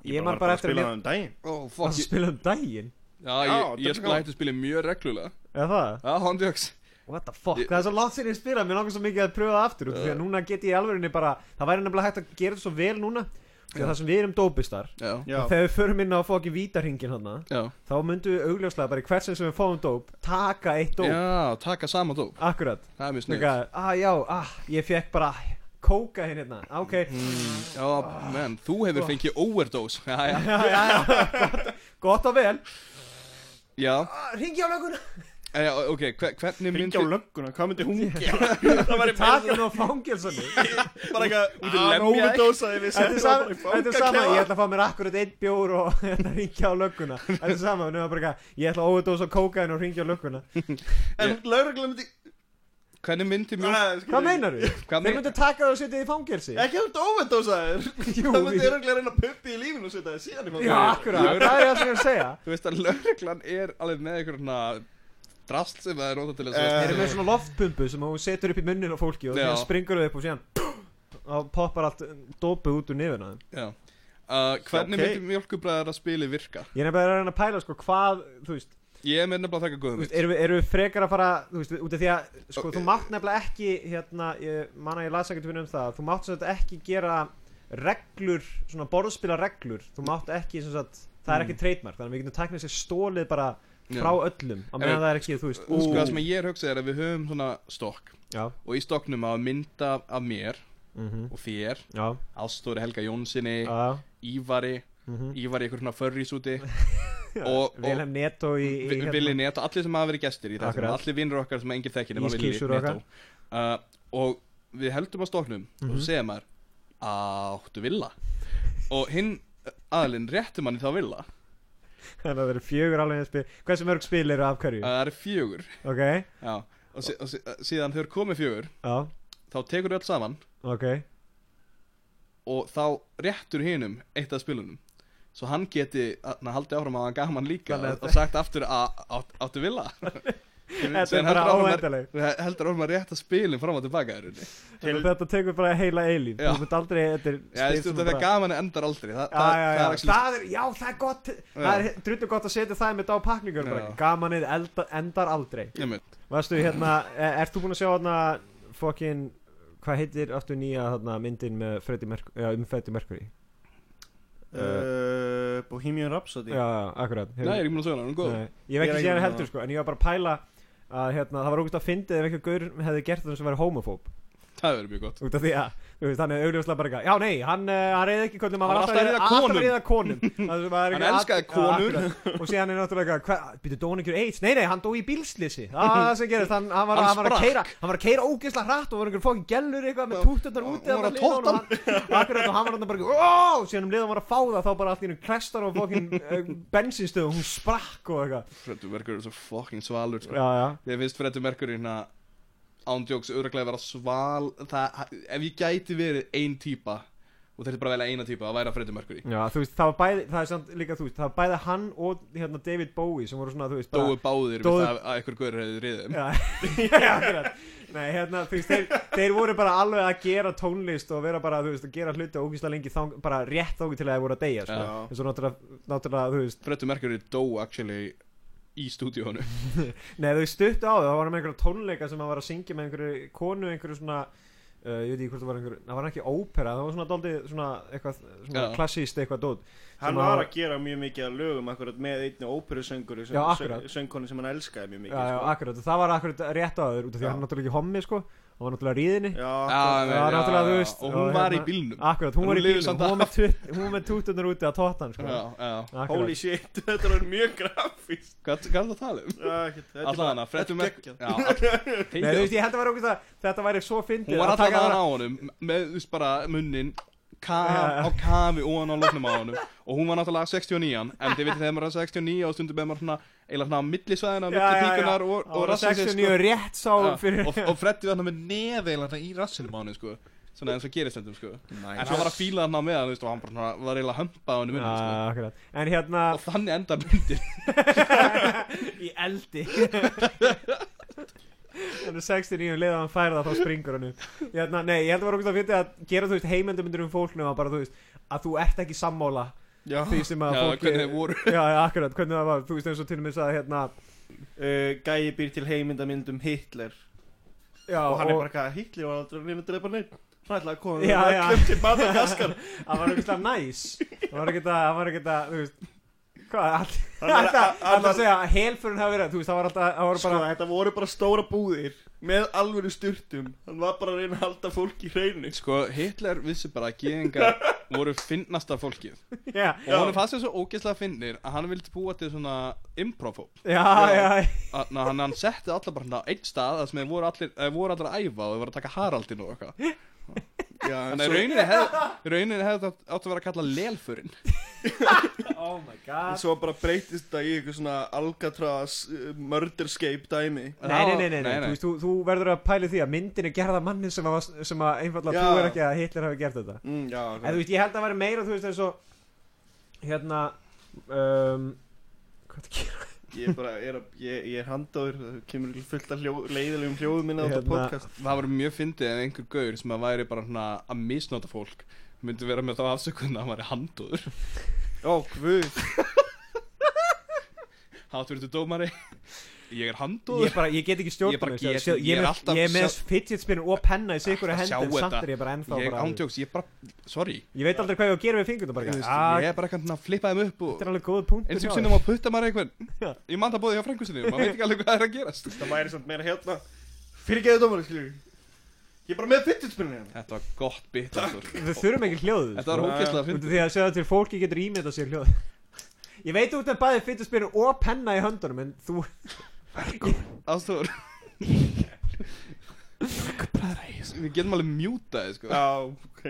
Ég man bara eftir að spila um daginn. Oh, að fuck ég, spila um daginn? Já, Já, ég, ég hætti spila mjög reglulega. Eða það? Já, hóndjöks What the fuck, það er svo langt sér ég spila Mér langar svo mikið að pröfa það aftur út Því að núna get ég í alvörinni bara Það væri nefnilega hægt að gera þetta svo vel núna. Því að það sem við erum dópistar Já, Já, þegar við förum inn á fokkin vítarhingin hann já, þá myndum við augljóslega bara í hvert sem sem við fáum dóp taka eitt dóp. Já, taka sama dóp. Akkurat. Það er mjög snið Svona, ah já, ah, ég fekk bara kóka hérna, ok. Já, menn, þú hefur fengið overdose. Já, já, já, já, já, gott, gott og vel. Já, ah, ringi á löguna en já, ok, hve- hvernig myndi ringja á lögguna, hvað myndi hún gera? Það væri taka mig á fangelsunni bara eitthvað, hann lemja. þig. overdósaði við Þetta er sama, þetta er sama, ég ætla að fá mér akkurat einn bjór og hérna ringja á lögguna. Þetta er sama, nefnum bara eitthvað, ég ætla að overdose á kókain og ringja á lögguna. En lauruglan myndi Hvernig myndi mjólk Hvað meinar þú? Hvað Þeir myndu taka það og setja þið í fangelsi. Ekki að þú overdósaðir Jú, Það myndi ég- öruglega reyna að puppi í lífinu og setja þið síðan í Já, fangaklefa. akkurat, það er ég alltaf að segja. Þú veist að lögreglan er alveg með einhver svona drast sem það er notað til þess Eh, að Þeir eru með svona loftpumpu sem þú setur upp í munnin á fólki og Já. síðan springur þau upp og síðan og poppar allt dópið út úr nefuna þeim. Já uh, Hvernig Ok. myndi mjölkubræðar að spili virka? Ég er bara að reyna að pæla sko hvað, þú veist, Ég er með nefnilega að taka þú góðum veist erum, við, erum við frekar að fara, þú veist, út af því að sko, þú mátt nefnilega ekki, hérna, ég manna ég las ekkert fyrir um það, þú mátt sem sagt ekki gera reglur, svona borðspila reglur, þú mátt ekki, sem sagt, það er ekki trademark, þannig að við getum tæknið sér stólið bara frá öllum, á meðan það er ekki, þú veist, Sko það sem ég er að hugsa er að við höfum svona stokk já, og í stokknum að mynda af mér mhm, og þér Ástóri Helga Jónssoni Ívari mhm, Ívari ykkur svona förrís úti og, og Vilhelm Netto í, í Vi- Villi Netto, allir sem hafa verið gestir í Akkurat. allir vinnur okkar sem enginn þekkir Ískísur okkar. uh, og við heldum á stoknum og Mhm. svo segja maður áttu villa? Og hinn aðlinn réttum hann í þá villa Þannig að það eru fjögur alveg spil. Hversu mörg spil eru af hverju? að það er fjögur. Ok, já, og, sí, og sí, síðan þegar komið fjögur já, þá tekur öll saman. Ok. Og þá réttur hinnum eitt af spilunum. Svo hann geti að haldið áfram að hann gaman líka Þannig og, að- sagt aftur að átt, áttu villa Þetta er bara óendaleg heldur orðum að rétta spilin fram og tilbaka Þetta tekur bara heila eilíf Já. Þú mynd aldrei, þetta er gaman endar aldrei. Þa, Já, það, já, já, það er actually- það er, já, það er gott. Það er drullu gott að setja það með bara. Já. Gamanið endar aldrei. Varstu hérna, e- ert þú búin að sjá hérna Fokkin, hvað heitir aftur nýja hérna, myndin um Freddie Mercury? Uh, Bohemian Rhapsody. Já, já, akkurat. Nei, ég er ekki múin að er góð. Nei, Ég er ekki búinn að- heldur sko En ég var bara að pæla að hérna, það var ógust að fyndið ef eitthvað gaur hefði gert það sem væri homofób. Það verður mjög gott. Út af því að er augljóslega bara eitthvað já nei, hann, uh, hann reyði ekki konum Hann var alltaf að að reyða konum. Hann elskaði konur. og síðan er náttúrulega eitthvað býtu dóin ykkur AIDS, nei nei, hann dó í bílslisi það sem gerist, hann, hann, var, að keira hann var að keira ógeðslega hratt og var einhver fokkin gellur eitthvað með tútundar úti Hann var að tóta og hann var hann bara ó, síðan um leiðan var að fá það þá bara allt í einu klestar og fokkin uh, bensinstöð og hún sprakk og eitthvað Ándjóks öruglega vera sval það, Ef ég gæti verið ein típa Og þetta er bara velja eina Það væri að Freddy Mercury. Já, þú veist, það var bæði það er samt líka, þú veist, það var bæði hann og hérna David Bowie sem voru svona, þú veist, Dóu báðir Dóu- við það að einhver gaur hefði riðið Já, já, akkurat. Nei, hérna, þú veist, þeir, þeir voru bara alveg að gera tónlist og vera bara, þú veist, að gera hluti ógíslega lengi þang, bara rétt þóku til að þeir voru að deyja, sko. Eins og náttúrulega, náttúrulega, þú veist, Freddy Mercury dó actually í stúdíónu nei, þau stuttu á þau, það var með einhverja tónleika sem hann var að syngja með einhverju konu, einhverju svona, uh, ég veit ekki hvort það var einhverju, það var ekki ópera, það var svona daldið, svona, eitthvað, svona Já. klassíst eitthvað dót. Hann sem var að- að gera mjög mikið að lögum akkurat með einni óperusönguru Já, akkurat. söngkonu sem hann elskaði mjög mikið Já, já, sko. akkurat, og það var akkurat rétt á þau, út af því að Já. hann er náttúrulega ekki hommi, sko, hann var náttúrulega ríðinni. Já, Já, akkurat. Já, náttúrulega, þú veist, Og hún og var í hérna- bílnum Akkurat, hún En var hún í bílnum, hún var með, hún var tútunar úti að tóttan, sko. Já, já Akkurat. holy shit, þetta var mjög grafist Hvað er það að tala um? Já, ekkert, þetta er Alltaf hana, er. Já, all- Nei, þú veist, ég held að vera okkur það Þetta væri svo fyndið Hún var að alltaf taka að það- á honum Með, þú veist, bara munnin á kafi ofan á lofnum á honum Og hún var náttúrulega 69 En þið veitir þegar maður er 69 Og stundum maður svona svona millisvæðina Já, Milli já, já. píkunar og, Það og var rassins 69 rétt sá Já, fyrir og, og Freddy var þarna með nefi eila í rassinum á henni sko. Svona eins og gerist stundum sko. En hann var að fíla þarna með hann, veist, og hann bara var eiginlega að hömpa á henni munni, sko. En hérna Og þannig endar myndin. Í eldi. Þannig 69 leða hann færa það þá springur hann hérna, Nei, ég held að vera okkur að fyndið að gera þú veist heimildamindur um fólk nema bara þú veist að þú ert ekki sammála Já, því sem að Já, fólki hvernig þeir voru. Já, já, akkurat, hvernig það var. Þú veist eins og til og með að hérna uh, Gæi býr til heimindamynd um Hitler. Já, Og hann er bara hvað, Hitler var aldrei að reyna að drepa neitt hann ætlaði að koma Já, já. öllum til Madagaskar. Það var ekkert að næs. Það var ekkert að, það var ekkert að, þú veist Hvað, Hann það er- hann að var- segja að helfurinn hafi verið, þú veist, það var alltaf, það voru Sko, bara þetta voru bara stóra búðir með alvöru styrtum hann var bara að reyna að halda fólk í hreinu. Sko, Hitler vissi bara að gýðingar voru finnasta fólkið. Já, Og hann fannst þessu ógeðslega finnir að hann vildi búa til svona improfób já, já, Þannig að hann setti alla bara hérna á einn stað þar sem þeir voru allir, þeir voru allir að æfa og þeir voru að taka Haraldin og eitthvað Þannig að svo- rauninni hefði rauninni hefði þetta átt að vera að kalla lelfurinn Oh my en god svo bara breytist þetta í eitthvað svona Alcatraz uh, murderscape dæmi Nei, nei, nei, nei, nei. Þú, veist, þú, þú verður að pæli því að myndin er gerð af manni sem, að, sem að einfallega Já. trúir ekki að Hitler hafi gert þetta mm, Já, En þú veist, ég held að það væri meira, þú veist, eins og Hérna um, Hvað það gera? Ég er bara, ég er, ég, ég er handáður það kemur fullt af hljó, leiðilegum hljóðum minna á þetta Hérna- podcast. Það var mjög fyndið ef einhver gaur sem að væri bara svona að misnota fólk myndi vera með þá afsökun að hann væri handúður Ó, hvud Hátverðu dómari Ég er Ég, handúður bara, ég get ekki stjórn Ég ég, ég, ég er alltaf ég er með fidget spinner og penna í sikur Að hendi sjá en samt er ég bara ennþá Ég ándjóks, ég bara, sorry. Ég veit aldrei hvað ég á að gera við fingurna bara Ah, Ég er bara eitthvað að flippa þeim upp og Þetta er alveg góð punkt eins og sinnum að putta maður einhvern. Já. Ég man það bóði hjá frængu sinni, maður veit ekki alveg hvað er að gerast. Það væri samt meira hérna. Fyrir geðu dómari, skiljur ég er bara með fittetspinni hérna. Þetta var gott bit. Við þurfum ekki hljóð Þetta var fyndið. Af Því að segja til fólki getur ímyndað sér hljóð Ég veit út með bæði fidget spinner og penna í höndunum En þú Ástóður Við getum alveg mjútaði sko. Já, ok.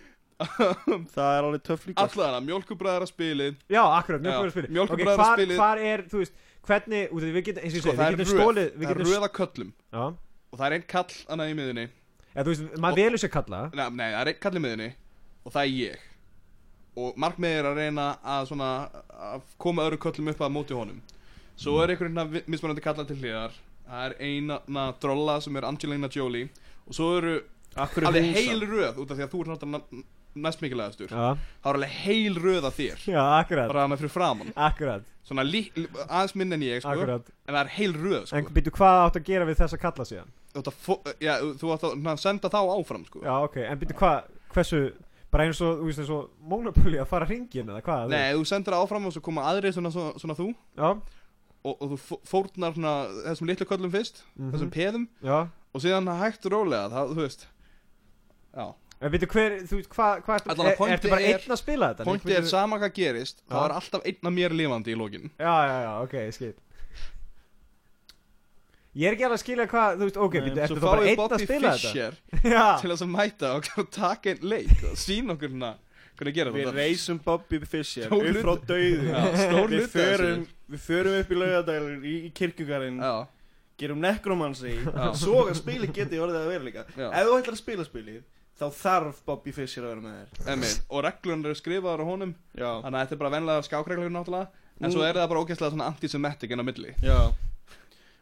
Það er alveg töff líka. Allavega, mjólkubræðara spilið. Já, akkurat, Já, mjölkubræðarspili okay, hvar, mjólkurbræðraspilið- hvar er, þú veist Hvernig, út af því við getum, eins og ég Sko segi það Við er getum röð, stólið það er röða köllum. Já. Og það er einn kall annað í miðunni Já, þú veist, maður velur sér kalla. Nei, nei, það er einn kall í miðunni Og það er ég. Og markmið er að reyna að svona Að koma öðru köllum upp að móti honum Svo er einhvern veginn mismunandi kalla til hliðar. Það er eina drolla sem er Angelina Jolie. Og svo eru er alveg heil röð Út af því að þú er náttúrulega næst mikilvægastur Já, Það er alveg heil röð af þér. Já, akkurat. Bara með fyrir framann Akkurat, Svona aðeins minn en ég sko. Akkurat. En það er heil röð sko. En býtu, hvað átt að gera við þessa kalla síðan? Að já, þú átt að senda þá áfram sko. Já, ok, en býtu, hvað, hversu Bara eins og, þú veist, eins og Monopoly að fara hringin eða hvað? Nei, þú sendir það áfram og svo koma aðri svona, svona, svona þú. Já, og, og þú fó- fórnar svona þessum litlu köllum fyrst mhm, þessum peðum Já og síðan hægt rólega það, þú veist Já, En býtu, hver, þú veist, hvað, hvað ertu er- pointið Ertu bara er- einn að spila þetta? pointið er sama hvað gerist Já. það er alltaf einn af mér lifandi í lokin Já, já, já, ok, skil Ég er ekki alveg að skilja hvað, þú veist, ok, Nei, býtu, ertu Svo þá bara fáið einn að Bobby spila Fischer þetta? Já, til þess að mæta og taka einn leik og sína okkur gera Við þetta? reysum Bobby Fischer Stór upp frá dauðu við, við förum upp í laugadælur í, í kirkjugarinn Gerum nekromansi. Svo að spili geti orðið að vera líka. Ef þú ætlar að spila spilið Þá þarf Bobby Fischer að vera með þér. Emið og reglun eru skrifaðar á honum. Þannig að þetta er bara venlega skákreglur náttúrulega. En svo er það bara ógeðslega svona antisemitic inn á milli. Já.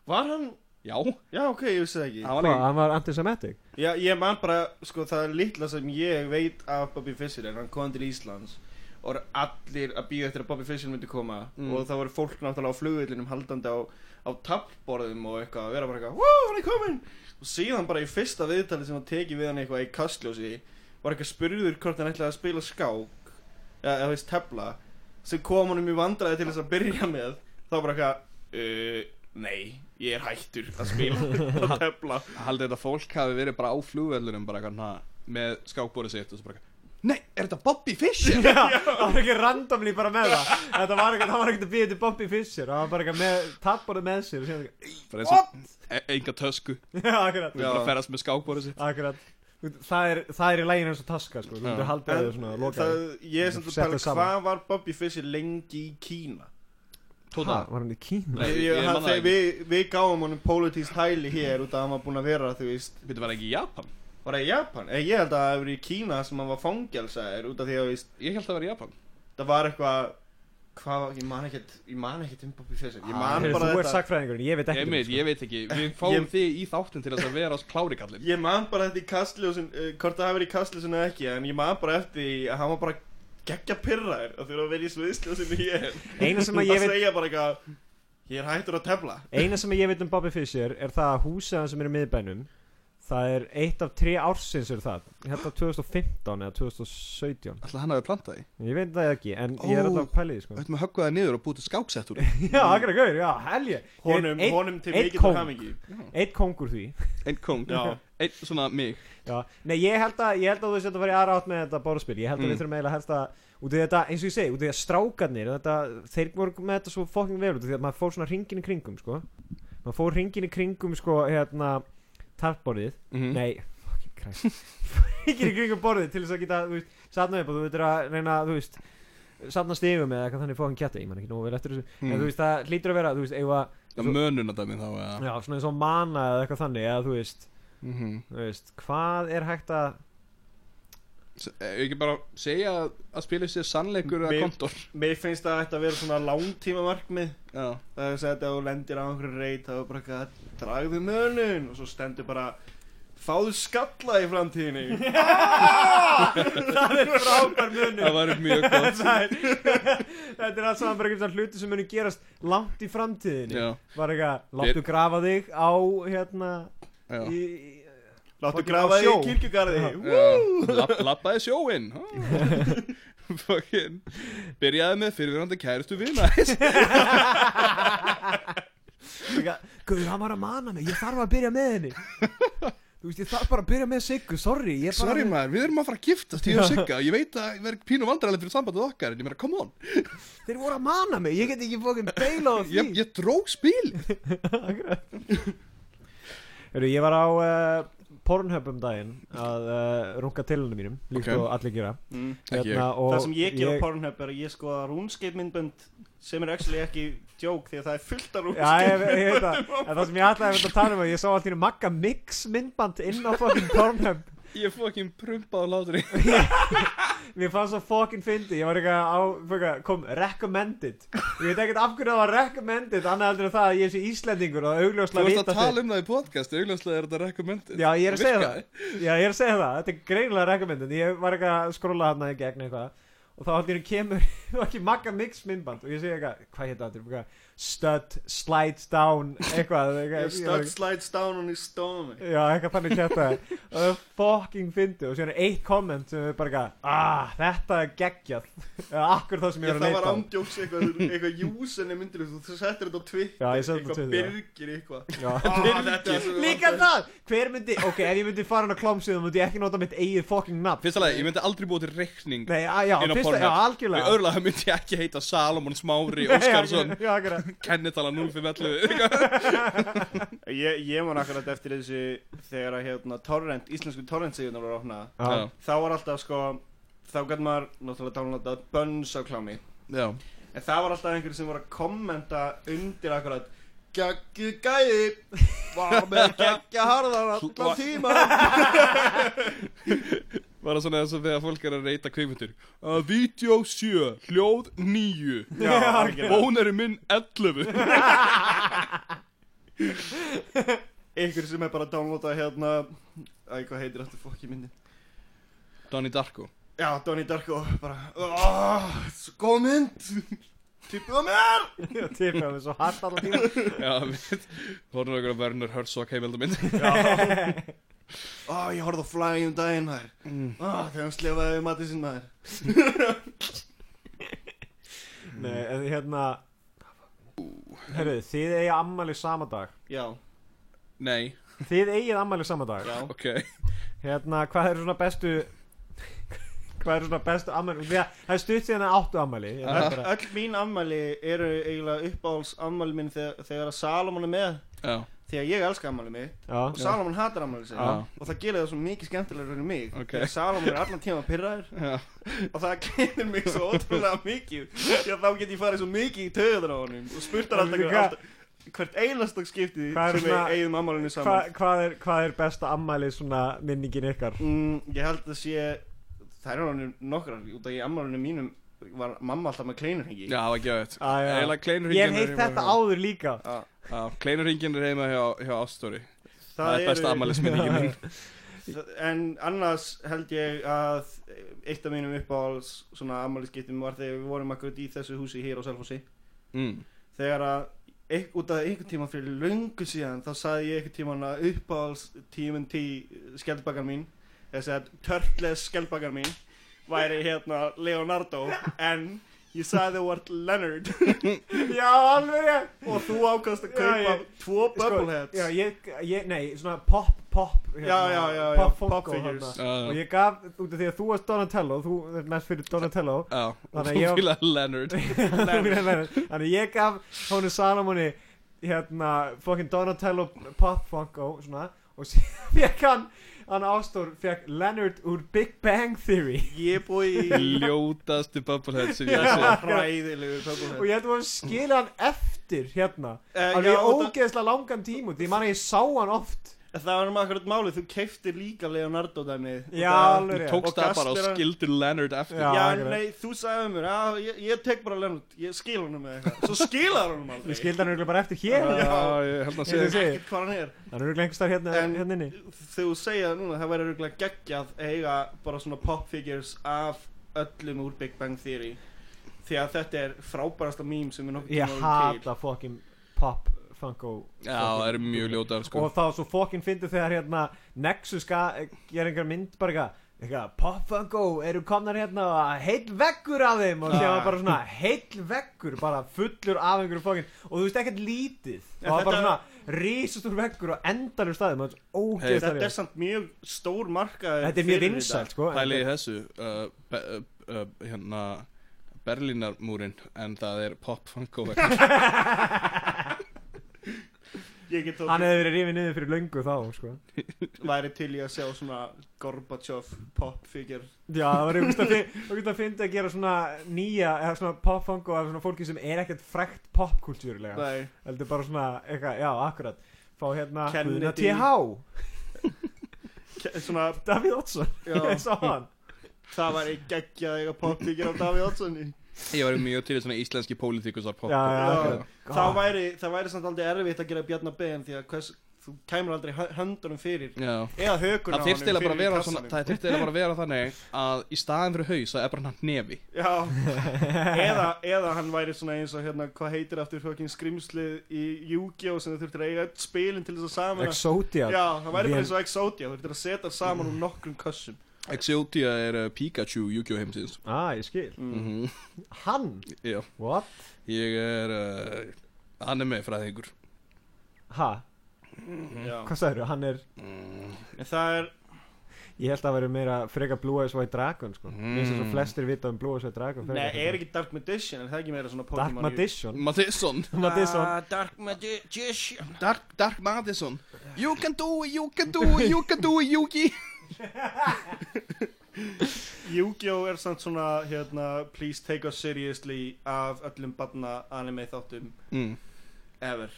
Var hann Já, Já, ok, ég vissi það ekki. Það var hvað, hann var antisemitic? Já, ég man bara, sko, það er litla sem ég veit af Bobby Fischer en hann kom til Íslands og voru allir að býða eftir að Bobby Fischer myndi koma Mm. og það voru fólk náttúrulega á flugvillinum haldandi á, á tappborðum og eitthvað að vera bara eitthvað, wow, hann er komin og síðan bara í fyrsta viðtali sem hann teki við hann eitthvað í kastljósi var eitthvað spurður hvort hann ætlaði að spila skák eða, eða veist, tefla sem kom honum í vandræði til þess að byrja með. Þá bara eitthvað, uh, nei ég er hættur að spila að tefla. Haldið þetta fólk hafi verið bara á flugvellurum bara eitthvað svona með skákbórið sitt og svo bara Nei, er þetta Bobby Fischer? Já, það var ekki randomly bara með það. Þetta var ekkert, það var ekkert að býja til Bobby Fischer. Það var bara eitthvað með, tapborðið með sér og eins og e enga tösku. Já, akkurat, Þú bara að ferðast með skákbórið sitt. Akkurat. Það er, það er í lægin eins og taska, sko. Þú getur haldið þau svona, lokaði það, ég er samt að Settu pæla saman. hvað var Bobby Fischer lengi í Kína Tóta. Var hann í Kína? Nei, ég, ég hann, það þegar við, við gáum honum pólitískt hæli hér út af að hann var búinn að vera þú veist. Þetta var ekki í Japan? Var það í Japan? Eh, ég held að það hefur verið í Kína sem hann var fangelsaður út af því að þú veist. Ég held að vera í Japan. Það var eitthvað hvað, var- ég man ekkert ég man ekkert um Bobby Fischer. Ég man bara Þú ert þetta sakfræðingurinn, ég veit ekki Ég, um, veit, sko. ég veit ekki, við fáum Ég- þig í þáttin til þess að vera klári kallinn ég man bara þetta í kastljósin uh, hvort það hafi verið í kastljósin eða ekki en ég man bara eftir að hann var bara geggja pyrraður að þurfa að vera í sviðsljósinu hér. Eina sem að ég að veit segja bara eitthvað ég er hættur að tefla. Eina sem ég veit um Bobby Fischer er það að húsið hann sem er í miðbænum Það er eitt af tre ársins er það. Ég held að 2015 eða 2017 Alltaf hann hafi plantað því? Ég veit það ekki, en ég er Ó. alltaf að í því sko. Við ættum að höggva það niður og búið til skáksett úr Já, akkur að gauður, já, helgi honum, honum til mikið kóng. hamingi Eitt kongur því. Einn kóng. Já. Einn svona mig. Já, nei ég held að, ég held að þú veist að fara í aðra átt með þetta borðspil. Ég held að Mm. við þurfum eiginlega helst að Út í þetta, eins og ég segi, út í þetta strákarnir þetta, Þeir voru með þetta svo fucking vel út Því að maður fór svona ringin í kringum, sko. Maður fór ringin í kringum, sko, hérna Tartborðið, Mhm. nei, fucking Christ. Ringin í kringum borðið til þess að geta, þú veist Satna upp og þú veitir að reyna, þú veist Satna stigum eða eitthvað þannig fucking kjatti Ég man ekki nógu vel eftir þessu. En Mm. þú veist, það hlýtur að vera, þú veist, eigum að Það mönuna dæmi þá eða? Já, svona eins og mana eða eitthvað þannig Eða þú veist, Mhm. þú veist Hvað er hægt að ekki bara segja að- að spila sér sannleikur eða kontor mér finnst það að vera svona langtíma markmið Já. Það er að segja að þú lendir á einhverju reit þá er bara eitthvað að dragðu mönun og svo stendur bara fáðu skalla í framtíðinni. Það er frábær munur. Það var mjög gott. Þetta er allt saman bara einhvern veginn hluti sem muni gerast langt í framtíðinni. Já, Bara eitthvað, láttu grafa þig á hérna í, láttu grafa í kirkjugarði. Lappaði sjóinn. Fucking Byrjaði með fyrirverandi kærustu vina. Guður, hann var að mana mig, ég þarf að byrja með henni. Þú veist, ég þarf bara að byrja með Siggu, sorry ég bara Sorry maður, við erum að fara að giftast Ég og Sigga, ég veit að ég verð pínu vandræðilegt fyrir sambandið okkar En ég meina, come on. Þeir voru að mana mig, ég get ekki fókin beila á því. Ég, ég dró spil Heru, Ég var á uh, Pornhub um daginn að uh, runga til henni mínum líkt Ok. og allir gera mm. Ég. og það sem ég ger á Pornhub er að ég skoða RuneScape myndbönd sem er actually ekki djók því að það er fullt af veit það En það sem ég ætlaði að vera að tala um að ég sá alltaf Magga Mix myndband inn á Pornhub Ég fucking prumpaði látri Mér fannst það fucking fyndi Ég var eitthvað á, kom recommended. Ég veit ekkert af hverju það var recommended Annað heldur en það að ég sé Íslendingur og Þú augljóslega varst vita að tala um það í podcast Augljóslega er þetta recommended. Já, ég er að segja það. Já, ég er að segja það, þetta er greinilega recommended. Ég var eitthvað að skróla þarna í gegn eitthvað. Og þá allir kemur, ekki Magga Mix myndband Og ég segi eitthvað, hvað hétt þetta? Stud slides down Eitthvað, eitthvað Stud slides down on his stomach. Já, eitthvað þannig kæta Og það er fucking fyndi Og síðan er eitt komment sem er bara eitthvað Ah, þetta er geggjað. Eða akkur það sem ég er að það var leita ándjóks eitthvað, eitthvað júsenni myndir þú, þú settir þetta á Twitter eitthvað byrgir eitthvað. Ah, Líka það, hver myndi Ok, ef ég myndi fara hann á klómsið Þá myndi ég ekki nota mitt eigið fucking nafn. Fyrsta lagi, ég myndi aldrei búið til reikning Nei, að, já, já, Í algjörlega Kennitala 051 Ég, ég man akkurat eftir þessu þegar að hérna torrent, íslensku torrent síðan voru opna. Já. þá var alltaf sko þá gæti maður náttúrulega downloada bönns á klámi. Já. En það var alltaf einhverjum sem voru að kommenta undir akkurat Gaggi gæði var með geggja harðan allan tíma Var það svona eins og þegar fólk er að reyta kveikmyndir uh, Vídeó 7, hljóð 9 Já. Bónari minn 11 einhver sem er bara að downloada hérna Æ, hvað heitir þetta fokki myndin Donnie Darko. Já, Donnie Darko bara oh, góð mynd. Tippið á mér. Tippa við svo hart allan tíma. Já, við Hórum okkur að Werner Herzog heimildamind Ó, ég horfði á Fly um daginn maður. Mm. Ó, þegar hann slefaði matið sinn maður. Nei, en hérna Herru, þið eigið ammæli sama dag? Já, Nei, Þið eigið ammæli sama dag? Já. Ok. Hérna, hvað eru svona bestu Hvað eru svona bestu að Það er stutt síðan að áttu ammæli Ég Öll, bara- öll mín ammæli eru eiginlega uppáhalds ammæli minn þegar, þegar að Salomon er með. Já, Því að ég elska ammæli mitt Já, Og Salomon hatar ammæli sig Já. Og það gerir það svo mikið skemmtilegur en mig. Ok. Því að Salomon er allan tíma pyrraður Og það gerir mig svo ótrúlega mikið Því að þá get ég farið svo mikið í töðunar á honum Og spurt hann alltaf, Hvert einastak skipti Hvað er sem við svona- eigum ammælinu Hva, saman. hvað, er, hvað er besta svona minningin ykkar? mm, Ég held að sé Það er hann nokkrar Út af í ammælinu mínum Var mamma alltaf með kleinurhengi Já, það var gefið Ég hef heitt þetta áður líka Já. Já, kleinur er heima hjá, hjá Ástóri Það, er eru- besta ammælisminningin mín En annars held ég að eitt af mínum uppáhalds svona ammælisskiptum var þegar við vorum akkurat í þessu húsi hér á Selfossi mm. þegar að eik, út af einhvern tíma fyrir löngu síðan þá saði ég einhvern tíma að uppáhalds TMNT skjaldbakar mín þess að törtles skjaldbakar mín væri hérna Leonardo en ég sagði þú vart Leonard. Já, alveg rétt. Og þú ákast að Já, kaupa ég- tvo Bubbleheads Já, ég, ég, nei, svona pop, pop hérna, Já, já, já, já, Pop pop figures. Já. Og ég gaf, út af því að þú varst Donatello Þú er mest fyrir Donatello Já, og þú ég- fílaði Leonard. Þannig ég gaf Hónu Salomoni Hérna, fucking Donatello Pop Funko Svona Og síðan fekk hann Hann Ástór fekk Leonard úr Big Bang Theory. Ég búi í Ljótasti bubblehead sem ég sé hræðilegu Og Bubblehead. Ég ætti að skila hann eftir Hérna. Eh, Alveg já, í og ógeðslega langan tíma Því mann að ég sá hann oft það var maður akkurat málið þú keiftir líka Leonardo dæmið. Já, það- alveg Þú tókst það bara og hann- skildir Leonard eftir. Já, Já, nei, þú sagði mér, já, ég, ég tek bara Leonard, ég skil honum með eitthvað. Svo skilar honum aldrei. Ég skildi hann auðvitað bara eftir hér. Já. Já, ég held að Ég segja sé- Ekkert hvað hann er. Hann er auðvitað einhverstaðar hérna, En- hérna inni. þú segja það núna, það væri örgulega geggjað að eiga bara svona pop figures af öllum úr Big Bang Theory. Því að þetta er frábærasta mím sem er nokkuð Ég hata fucking pop Funko Já, það eru mjög ljótar sko. Og þá svo fucking fyndið þegar hérna Nexus gera einhver mynd bara eitthvað Eitthvað, Pop Funko eru komnar hérna og heill veggur af þeim? Og Ah. var bara svona heill veggur bara fullur af einhverju fokkin og þú veist ekkert lítið. Og það var bara svona rísastur veggur og endalur staðum og þetta er Þetta er samt mjög stór markaður Þetta er mjög þetta. sko Pæli í þessu uh, be, uh, uh, Hérna Berlínarmúrin En það er pop funko get Hann hefði verið rifið niður fyrir löngu þá sko. Væri til í að sjá svona Gorbachev pop figure. Já, það var einhvern að fyndi að gera svona nýja, eða svona pop funko af svona fólki sem er ekkert frækt popkultúrlega Nei, heldur bara svona, eitthvað, já, akkurat. Fá hérna Kennedy. TH svona, Davíð Oddsson, Já. ég sá hann. Það væri geggjað að eiga pop figure af Davíð Oddssoni Ég var mjög til í svona íslenski pólitíkusar pop. Já, já, Já. Það væri, það væri samt aldrei erfitt að gera Bjarnar Ben því að hvers, þú kæmur aldrei hö- höndunum fyrir Já. eða hökur Það þyrfti eiginlega bara að vera svona, það þyrfti eiginlega bara að vera þannig að í staðin fyrir haus það er bara hann nefi. Já, eða, eða hann væri svona eins og hérna, hvað heitir aftur fucking skrimslið í Yu-Gi-Oh! sem þú þurftir að eiga öll spilin til þess að saman Exodia. Já, það væri bara eins og Exodia, þú þurftir að setja saman úr nokkrum kössum Exodia er uh, Pikachu Yu-Gi-Oh! heimsins. Ah, ég skil. Mm. mm Hann, Já. What? Ég er uh, anime fræðingur Ha, Já, hvað sagður Hann er, mm. það er ég held að vera meira freka Blue Eyes White Dragon, sko. Mm. eins og svo flestir vita um Blue Eyes White Dragon Nei, er ekki Dark Magician, er það ekki meira svona Dark Pokémon Madison Madison Madison Ah, Dark Magician. Dark, Dark Madison You can do it, you can do it, you can do it, Yugi Yu-Gi-Oh! er samt svona hérna, please take us seriously af öllum barna anime þáttum mm. ever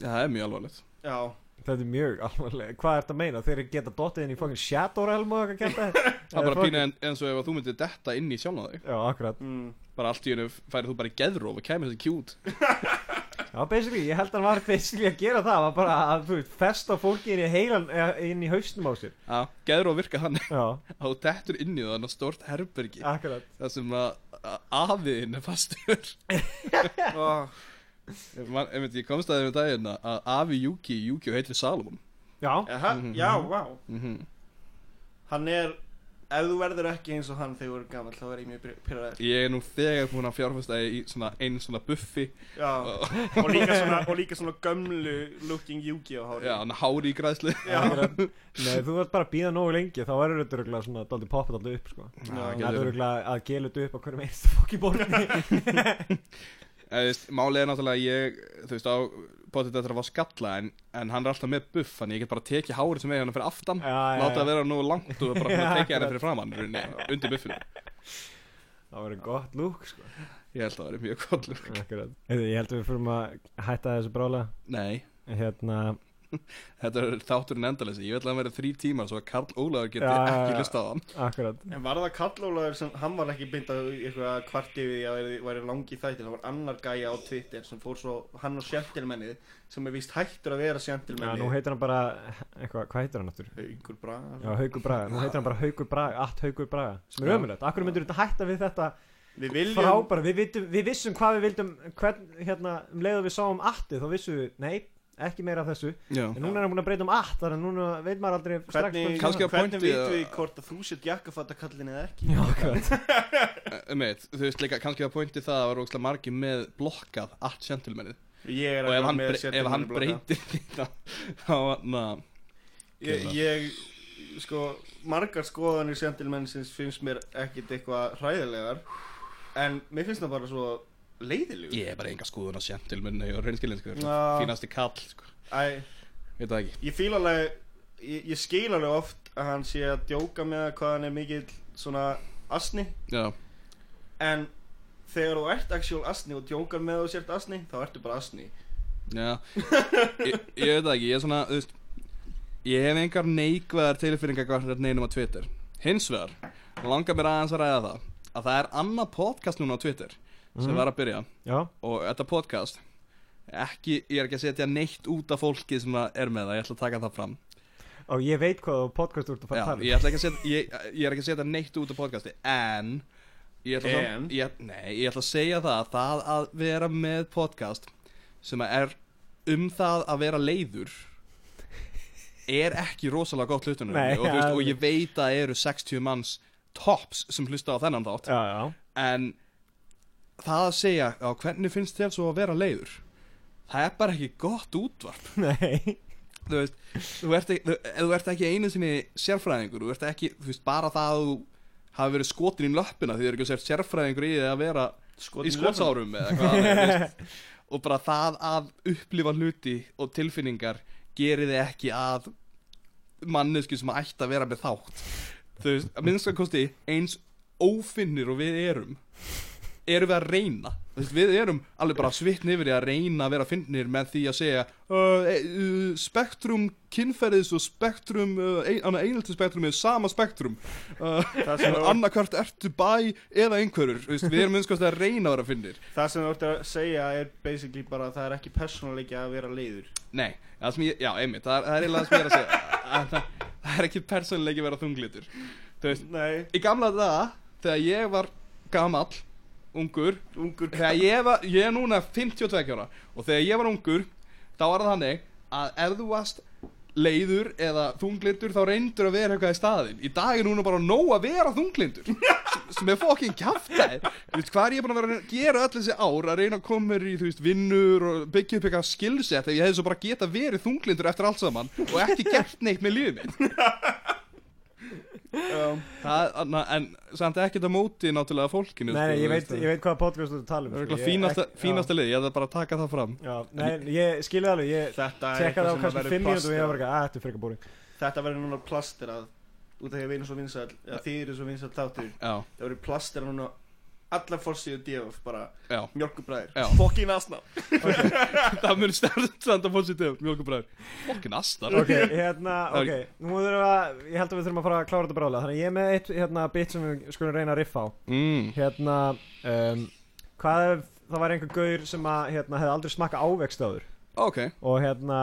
Já, það er mjög alvarlegt Já, Þetta er mjög alvarlega, hvað ert að meina? Þeir geta dottið inn í fucking Shadow Realm og eitthvað kæmta Það er bara pínu en, eins og ef að þú myndir detta inn í sjálf þig Já, akkurat mm. Bara allt í hennu færið þú bara í geðróf og kemur þessi kjút Já, basically, ég held að hann var basically að gera það var bara að, þú veist, festa fólki inn í heilan eða inn í haustum á sér. Já, geðróf virka þannig. Já, að þú dettur inn í þannig stort herbergi. Akkurat. Það sem að að afiðin er fastur. Oh, Man, einmitt, Ég komst að þeim með daginn að afi Yuki, Yuki heitir Salomon. Já, Aha, Mhm. Já, vá. Mm Hann er, ef þú verður ekki eins og hann þegar þú eru gammal þá verður ég mjög pyrraðir Ég er nú þegar búin að fjárfesta í svona einn svona buffi. Já, og líka svona, og líka svona gömlu looking Yu-Gi-Oh! hári Já, hann hári í græðslu. Akkurat Nei, þú vart bara að býða nógu lengi þá verður þetta örgulega svona daldi poppið allir upp, sko. Já, Það er verið. örgulega að gela þetta upp á hverjum einstu fokki borni Málið er náttúrulega ég, þú veist, á potið þetta að fá skalla en, en hann er alltaf með buff þannig ég get bara tekið hárið sem er hann fyrir aftan Já, já, láta það vera nú langt og bara tekið akkurat. fyrir framann undir buffinu. Það verður gott lúk, sko. Ég held að það væri mjög gott lúk Ég held að við fyrir að hætta þessu brála Nei, Hérna, þetta er þátturinn endalessi Ég vil að hann verið þrý tímar svo að Karl Ólaður geti já, ekki já. lustað á hann. Akkurat. En var það kallólaður sem, hann var ekki beint að eitthvað kvart yfir því að væri, væri langi þættir Það var annar gæja á Twitter sem fór svo, hann og Sjentilmennið sem er víst hættur að vera Já, nú heitir hann bara, eitthvað, hvað heitir hann aftur? Haukur Braga. Já, Haukur Braga, nú heitir hann bara Haukur Braga, allt Haukur Braga sem er ömulegt, akkur myndur þetta hætta við þetta Við viljum frábæra, við, vitum, við vissum hvað við vildum hvern, hérna, um leið og við sáum atti þá vissum við, nei, ekki meira af þessu. Já, en núna er hann búin að breyta um att þannig að núna veit maður aldrei strax Hvernig, Kannski að hvernig pointið vitum að- við hvort að þú sétt jakkafattakallin eða ekki? Já, akkurat. Meit, þú veist líka, kannski að pointi það að var ógslag margir með blokkað allt gentlemanið. Ég er og ef að hann, með bre ef hann breytir því þá, þá, na, ég, ég, sko, margar skoðanir sentilmennsins finnst mér ekkit eitthvað hræðilegar. En mér finnst það bara svo leiðilegur ég er bara enga skoðun á gentlemanni og reynskilinskur, Já. fínasti kall, sko, Æ, veit það ekki. ég fíl alveg, ég, ég skil alveg oft að hann sé að djóka með hvað hann er mikill svona asni. Já, En þegar þú ert actual asni og djókar með þú sért asni, þá ertu bara asni. Já, ég, ég veit það ekki, ég er svona, þú veist, ég hef engar neikvæðar tilfinningar hvað neinum á Twitter. Hins vegar, langar mér aðeins að ræða það, að það er annað podcast núna á Twitter sem Mhm. var að byrja. Já, og þetta podcast ekki, ég er ekki að setja neitt út af fólki sem að er með það, ég ætla að taka það fram. Og ég veit hvað þú podcast úr að fara að tala um. ég ætla ekki að setja ég, ég er ekki að setja neitt út af podcasti en ég ætla, En? samt, ég, nei, ég ætla að segja það að það að vera með podcast sem að er um það að vera leiður er ekki rosalega gott hlutunum. Nei, og, þú veist, ja, og ég veit að eru 60 manns tops sem hlusta á þennan þátt. Já, já, en það að segja já, hvernig finnst þér svo að vera leiður? Það er bara ekki gott útvarp. Nei. Þú veist, þú ert, ekki, þú, þú ert ekki einu sinni sérfræðingur, þú ert ekki þú veist, bara það að þú hafi verið skotin í löppina því þú er ekki að sér sérfræðingur í því að vera í skotsárum eða hvað og bara það að upplifa hluti og tilfinningar gerir þið ekki að mannesku sem ætti að vera með þátt. Þú veist, að minnst að kosti eins ófinnir og við erum erum við að reyna. Við erum alveg bara svitni yfir að reyna að vera finnir með því að segja uh, uh, spektrum kynferðis og spektrum uh, ein, einhaldi spektrum er sama spektrum. Það annarkvört ertu bæ eða einhverjur. Við erum einskvæmst að reyna að vera finnir það sem þú ert að segja er basically bara að það er ekki persónuleiki að vera leiður. Nei, það ég, já, einmitt það er, það er eiginlega það sem ég er að segja. Að það, það er ekki persónuleiki að vera þunglitur Nei, í gamla daga þegar ég var gamall ungur. Ungur. Þegar ég var, ég er núna 52 ára og þegar ég var ungur þá var það þannig að ef þú varst leiður eða þunglindur þá reyndur að vera eitthvað í staðinn. Í dag er núna bara nóg að vera þunglindur sem- er fokkin veist hvað er ég búin að vera að gera öll þessi ár? Að reyna að koma mér í þú veist vinnur og byggja upp eitthvað skillset ef ég hefði svo bara geta verið þunglindur eftir allt saman og ekki gert neitt með lífið mitt um, það, na, en samt ekkert að móti náttúrulega fólkinu Nei, sko, nei, ég veit, ég veit hvaða podcast þú að tala um það sko. fínasta, ekki- fínasta lið, ég ætla bara að taka það fram. Já, nei, ég skilði alveg, ég Þetta er tekkaði á kannski verður 5 mínútur og ég var ekki, að þetta er frekar búring Þetta verður núna plasterað út af því að við erum svo vinsæl eða þið eru svo vinsæl þáttur. Já, það verður plasterað núna allar fórsíðu DF bara mjölkubræðir fokkin asna. Það mun stærnstanda positív Mjölkubræður Fokkin astar Ok, hérna, ok, nú þurfum við að, ég held að við þurfum að fara að klára þetta bráðlega. Þannig að ég er með eitt, hérna, bit sem við skulum reyna að riffa á. Mm. Hérna, um, hvað ef það var einhver gaur sem að, hérna, hefði aldrei smakka ávext áður? Ok. Og hérna,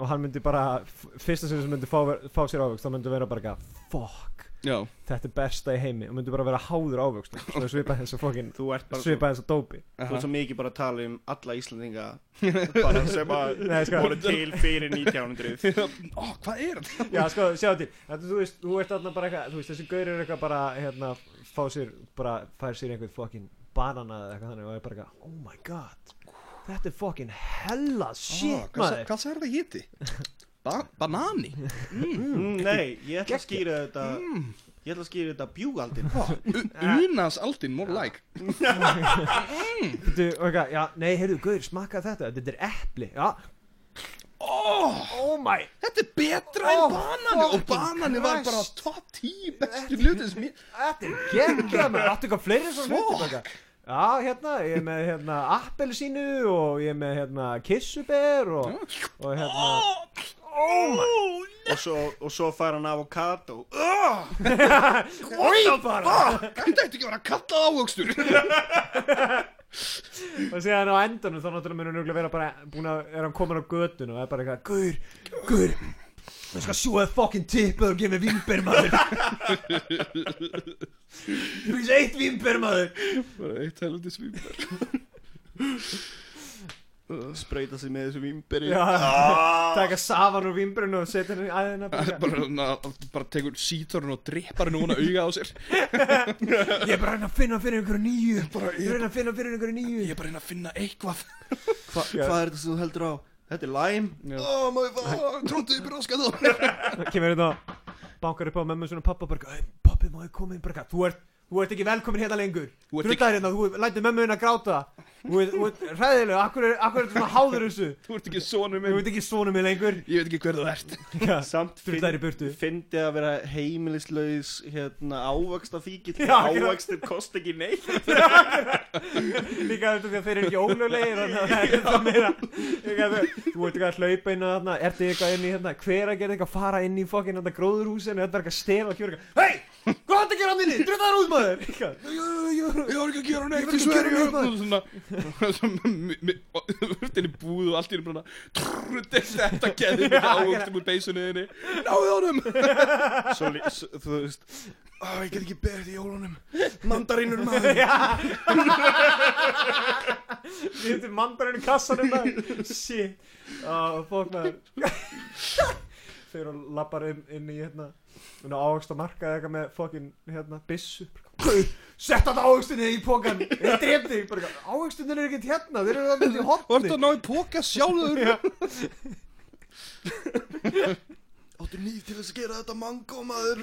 og hann myndi bara, fyrsta sem myndi fá, fá sér ávext Þá myndi vera bara eitthvað, fuck, Já þetta er besta í heimi Og myndi bara vera háður ávöxt Svo svipað eins og fokkin, þú ert bara svo, svipað eins og dópi þú ert svo mikið bara að tala um alla Íslandinga bara sem að Nei, sko. voru til fyrir 1900 Ó, hvað er þetta? Já, sko, sjá til Þetta, þú veist, þú ert þarna bara eitthvað þessi gaur er eitthvað bara, hérna Fá sér, bara, fær sér einhvern fokkin Banana eða eitthvað þannig Og er bara eitthvað, oh my god Þetta er fokkin hella shit, hvað, maður hvað sagði þetta héti? Ba banani? Mm, nei, ég ætla að skýra þetta ég ætla að skýra þetta bjúgaldin Unas aldin, more like. Þú, og eitthvað, já, nei, heyrðu, gaur, smakka þetta. Þetta er epli, já. Oh, Oh my. Þetta er betra Oh, en banani Og banani var bara top 10 bestu hluti sem ég Þetta er geggjað, maður. Áttu eitthvað fleiri svona hluti. Já, hérna, ég er með, hérna, appelsínu Og ég er með, hérna, kissuber Og, og hérna Oh my. Og svo, og svo fær hann avokado. Oi, bara Þetta ætti ekki að vera kallað ávöxtur. Og síðan á endanum þá náttúrulega munum nögulega vera bara búin að er hann komin á götun og er bara eitthvað Gaur, gaur Ég skal þið fokkin tippið og gefa mér vimber maður. Þú veist eitt vimber maður. Bara eitt helviti svýmbar Sprauta sig með þessu vimberi Já, taka safan úr vimberinu og setja henni aðeina bara, bara tekur sítorinn og drippar henni að auga á sér. Ég er bara að reyna að finna fyrir einhverju nýju. Ég er að reyna að finna fyrir einhverju nýju. Ég er bara að reyna að finna eitthvað. Hva, Hvað er þetta sem þú heldur á? Þetta er lime? Ó, má ég fá, tróndið ykkur áskat þá Það kemur hérna Bankar upp á mömmu svona pappa bara "Æ, Pappi má ég koma inn? Bara Þú ert Þú ert ekki velkomin hérna lengur. Þú ert Drullar hérna, þú lætur mömmu hérna gráta. Þú ert, þú ert hræðilega, akkur er, þetta svona háður þessu? Þú ert ekki sonur Þú minn ert ekki svona mig lengur. Ég veit ekki hver þú ert. Já, Samt Drullar í burtu. Fyndi að vera heimilislaus hérna ávöxta fíkil Já, akkurat. Ávöxtir kost ekki neitt. Líka þetta því að þeir eru ekki ólöglegir að er Þú ert ekki að hlaupa inn að þarna Ertu eitthvað inn í hérna Hver að gera eitthvað að fara inn í fokkin Þetta gróðurhúsinu Þetta er eitthvað og! Hvað er þetta að gera hann inni? Drullar út maður. Ég var ekki að gera neitt, Ég var ég ekki að sver gera ég neitt, Svona. Þú ert inn í búð og allt í einu bara Þetta geði mikið ávöxtum úr beysunni þinni. Náðu honum. Þú veist. Ég get ekki beðið í jólunum. Mandarínur maður. Við hefum mandarinn í kassanum maður. Shit. Fokk maður Þegar hún lappar inn, inn í hérna Hún á ávegst að marka eitthvað með fokkin hérna byssu. Sett þetta ávegstinni í pókan Ég dref þig. Bara Ávegstinni er ekkert hérna. Þeir eru með í Þú ert hotni að ná í póka sjálfur. Já. Áttu nýð til þess að gera þetta mango maður?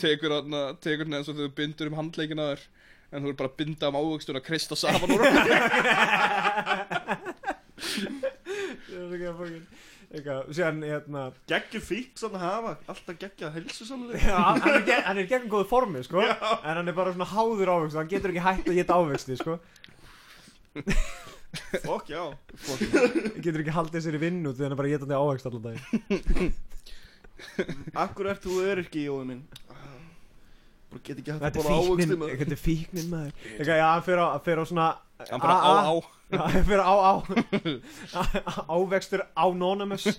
Tekur hann Tekur hann eins og þau bindur um handleikina þér En þú er bara að binda um ávöxtun að krist safan úr honum. Það er hérna fík hafa Alltaf geggja helsu hann er, ge- er í gegnum góðu formi, sko. En hann er bara svona háður ávegst Hann getur ekki hægt að geta ávegsti, sko. Fokk já. Hann getur ekki haldið sér í vinnu Þegar hann bara getandi ávegst allan daginn. Akkur ert þú öryrki í jóðu minn? Bara get ekki hægt að Þetta bóla maður. Þetta er fíknin maður. Hann fyrir á, svona á A- á fyrir á á Ávextur anonymous.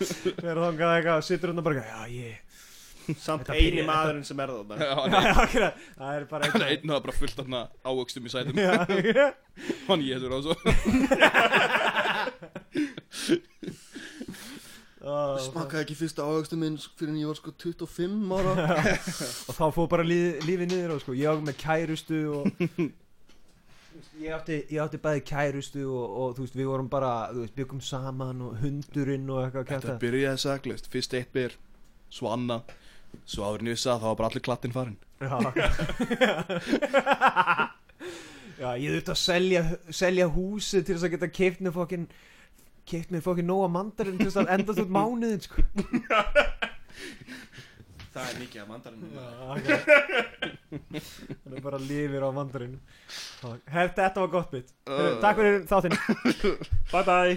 Fyrir þangað eitthvað Sittur hann bara Já, ég Samt eini maðurinn sem er það. Það er bara eitthvað einn og það er bara fullt hann ávöxtum í sætum. Hann getur á svo Ó, Smakkaði ekki fyrsta ávöxtum minn fyrir en ég var sko 25 ára. Og þá fór bara líf, lífið niður sko Ég var með kærustu og Ég átti, ég átti bæði kærustu og, og þú veist, við vorum bara, veist, byggum saman og hundurinn og eitthvað Þetta kæta byrjaði saklaust. Fyrst eitt byr Svo annað. Svo vissi það þá var bara allir klattinn farin Já. Já, ég þurfti að selja, selja húsið til þess að geta keift mér fokkin keift mér fokkin nóga mandarinn til þess að enda þú mánuðin sko Það er mikið að mandarinn Það er bara lifir á mandarinn Þetta var gott bit. Takk fyrir þáttinn. Bye bye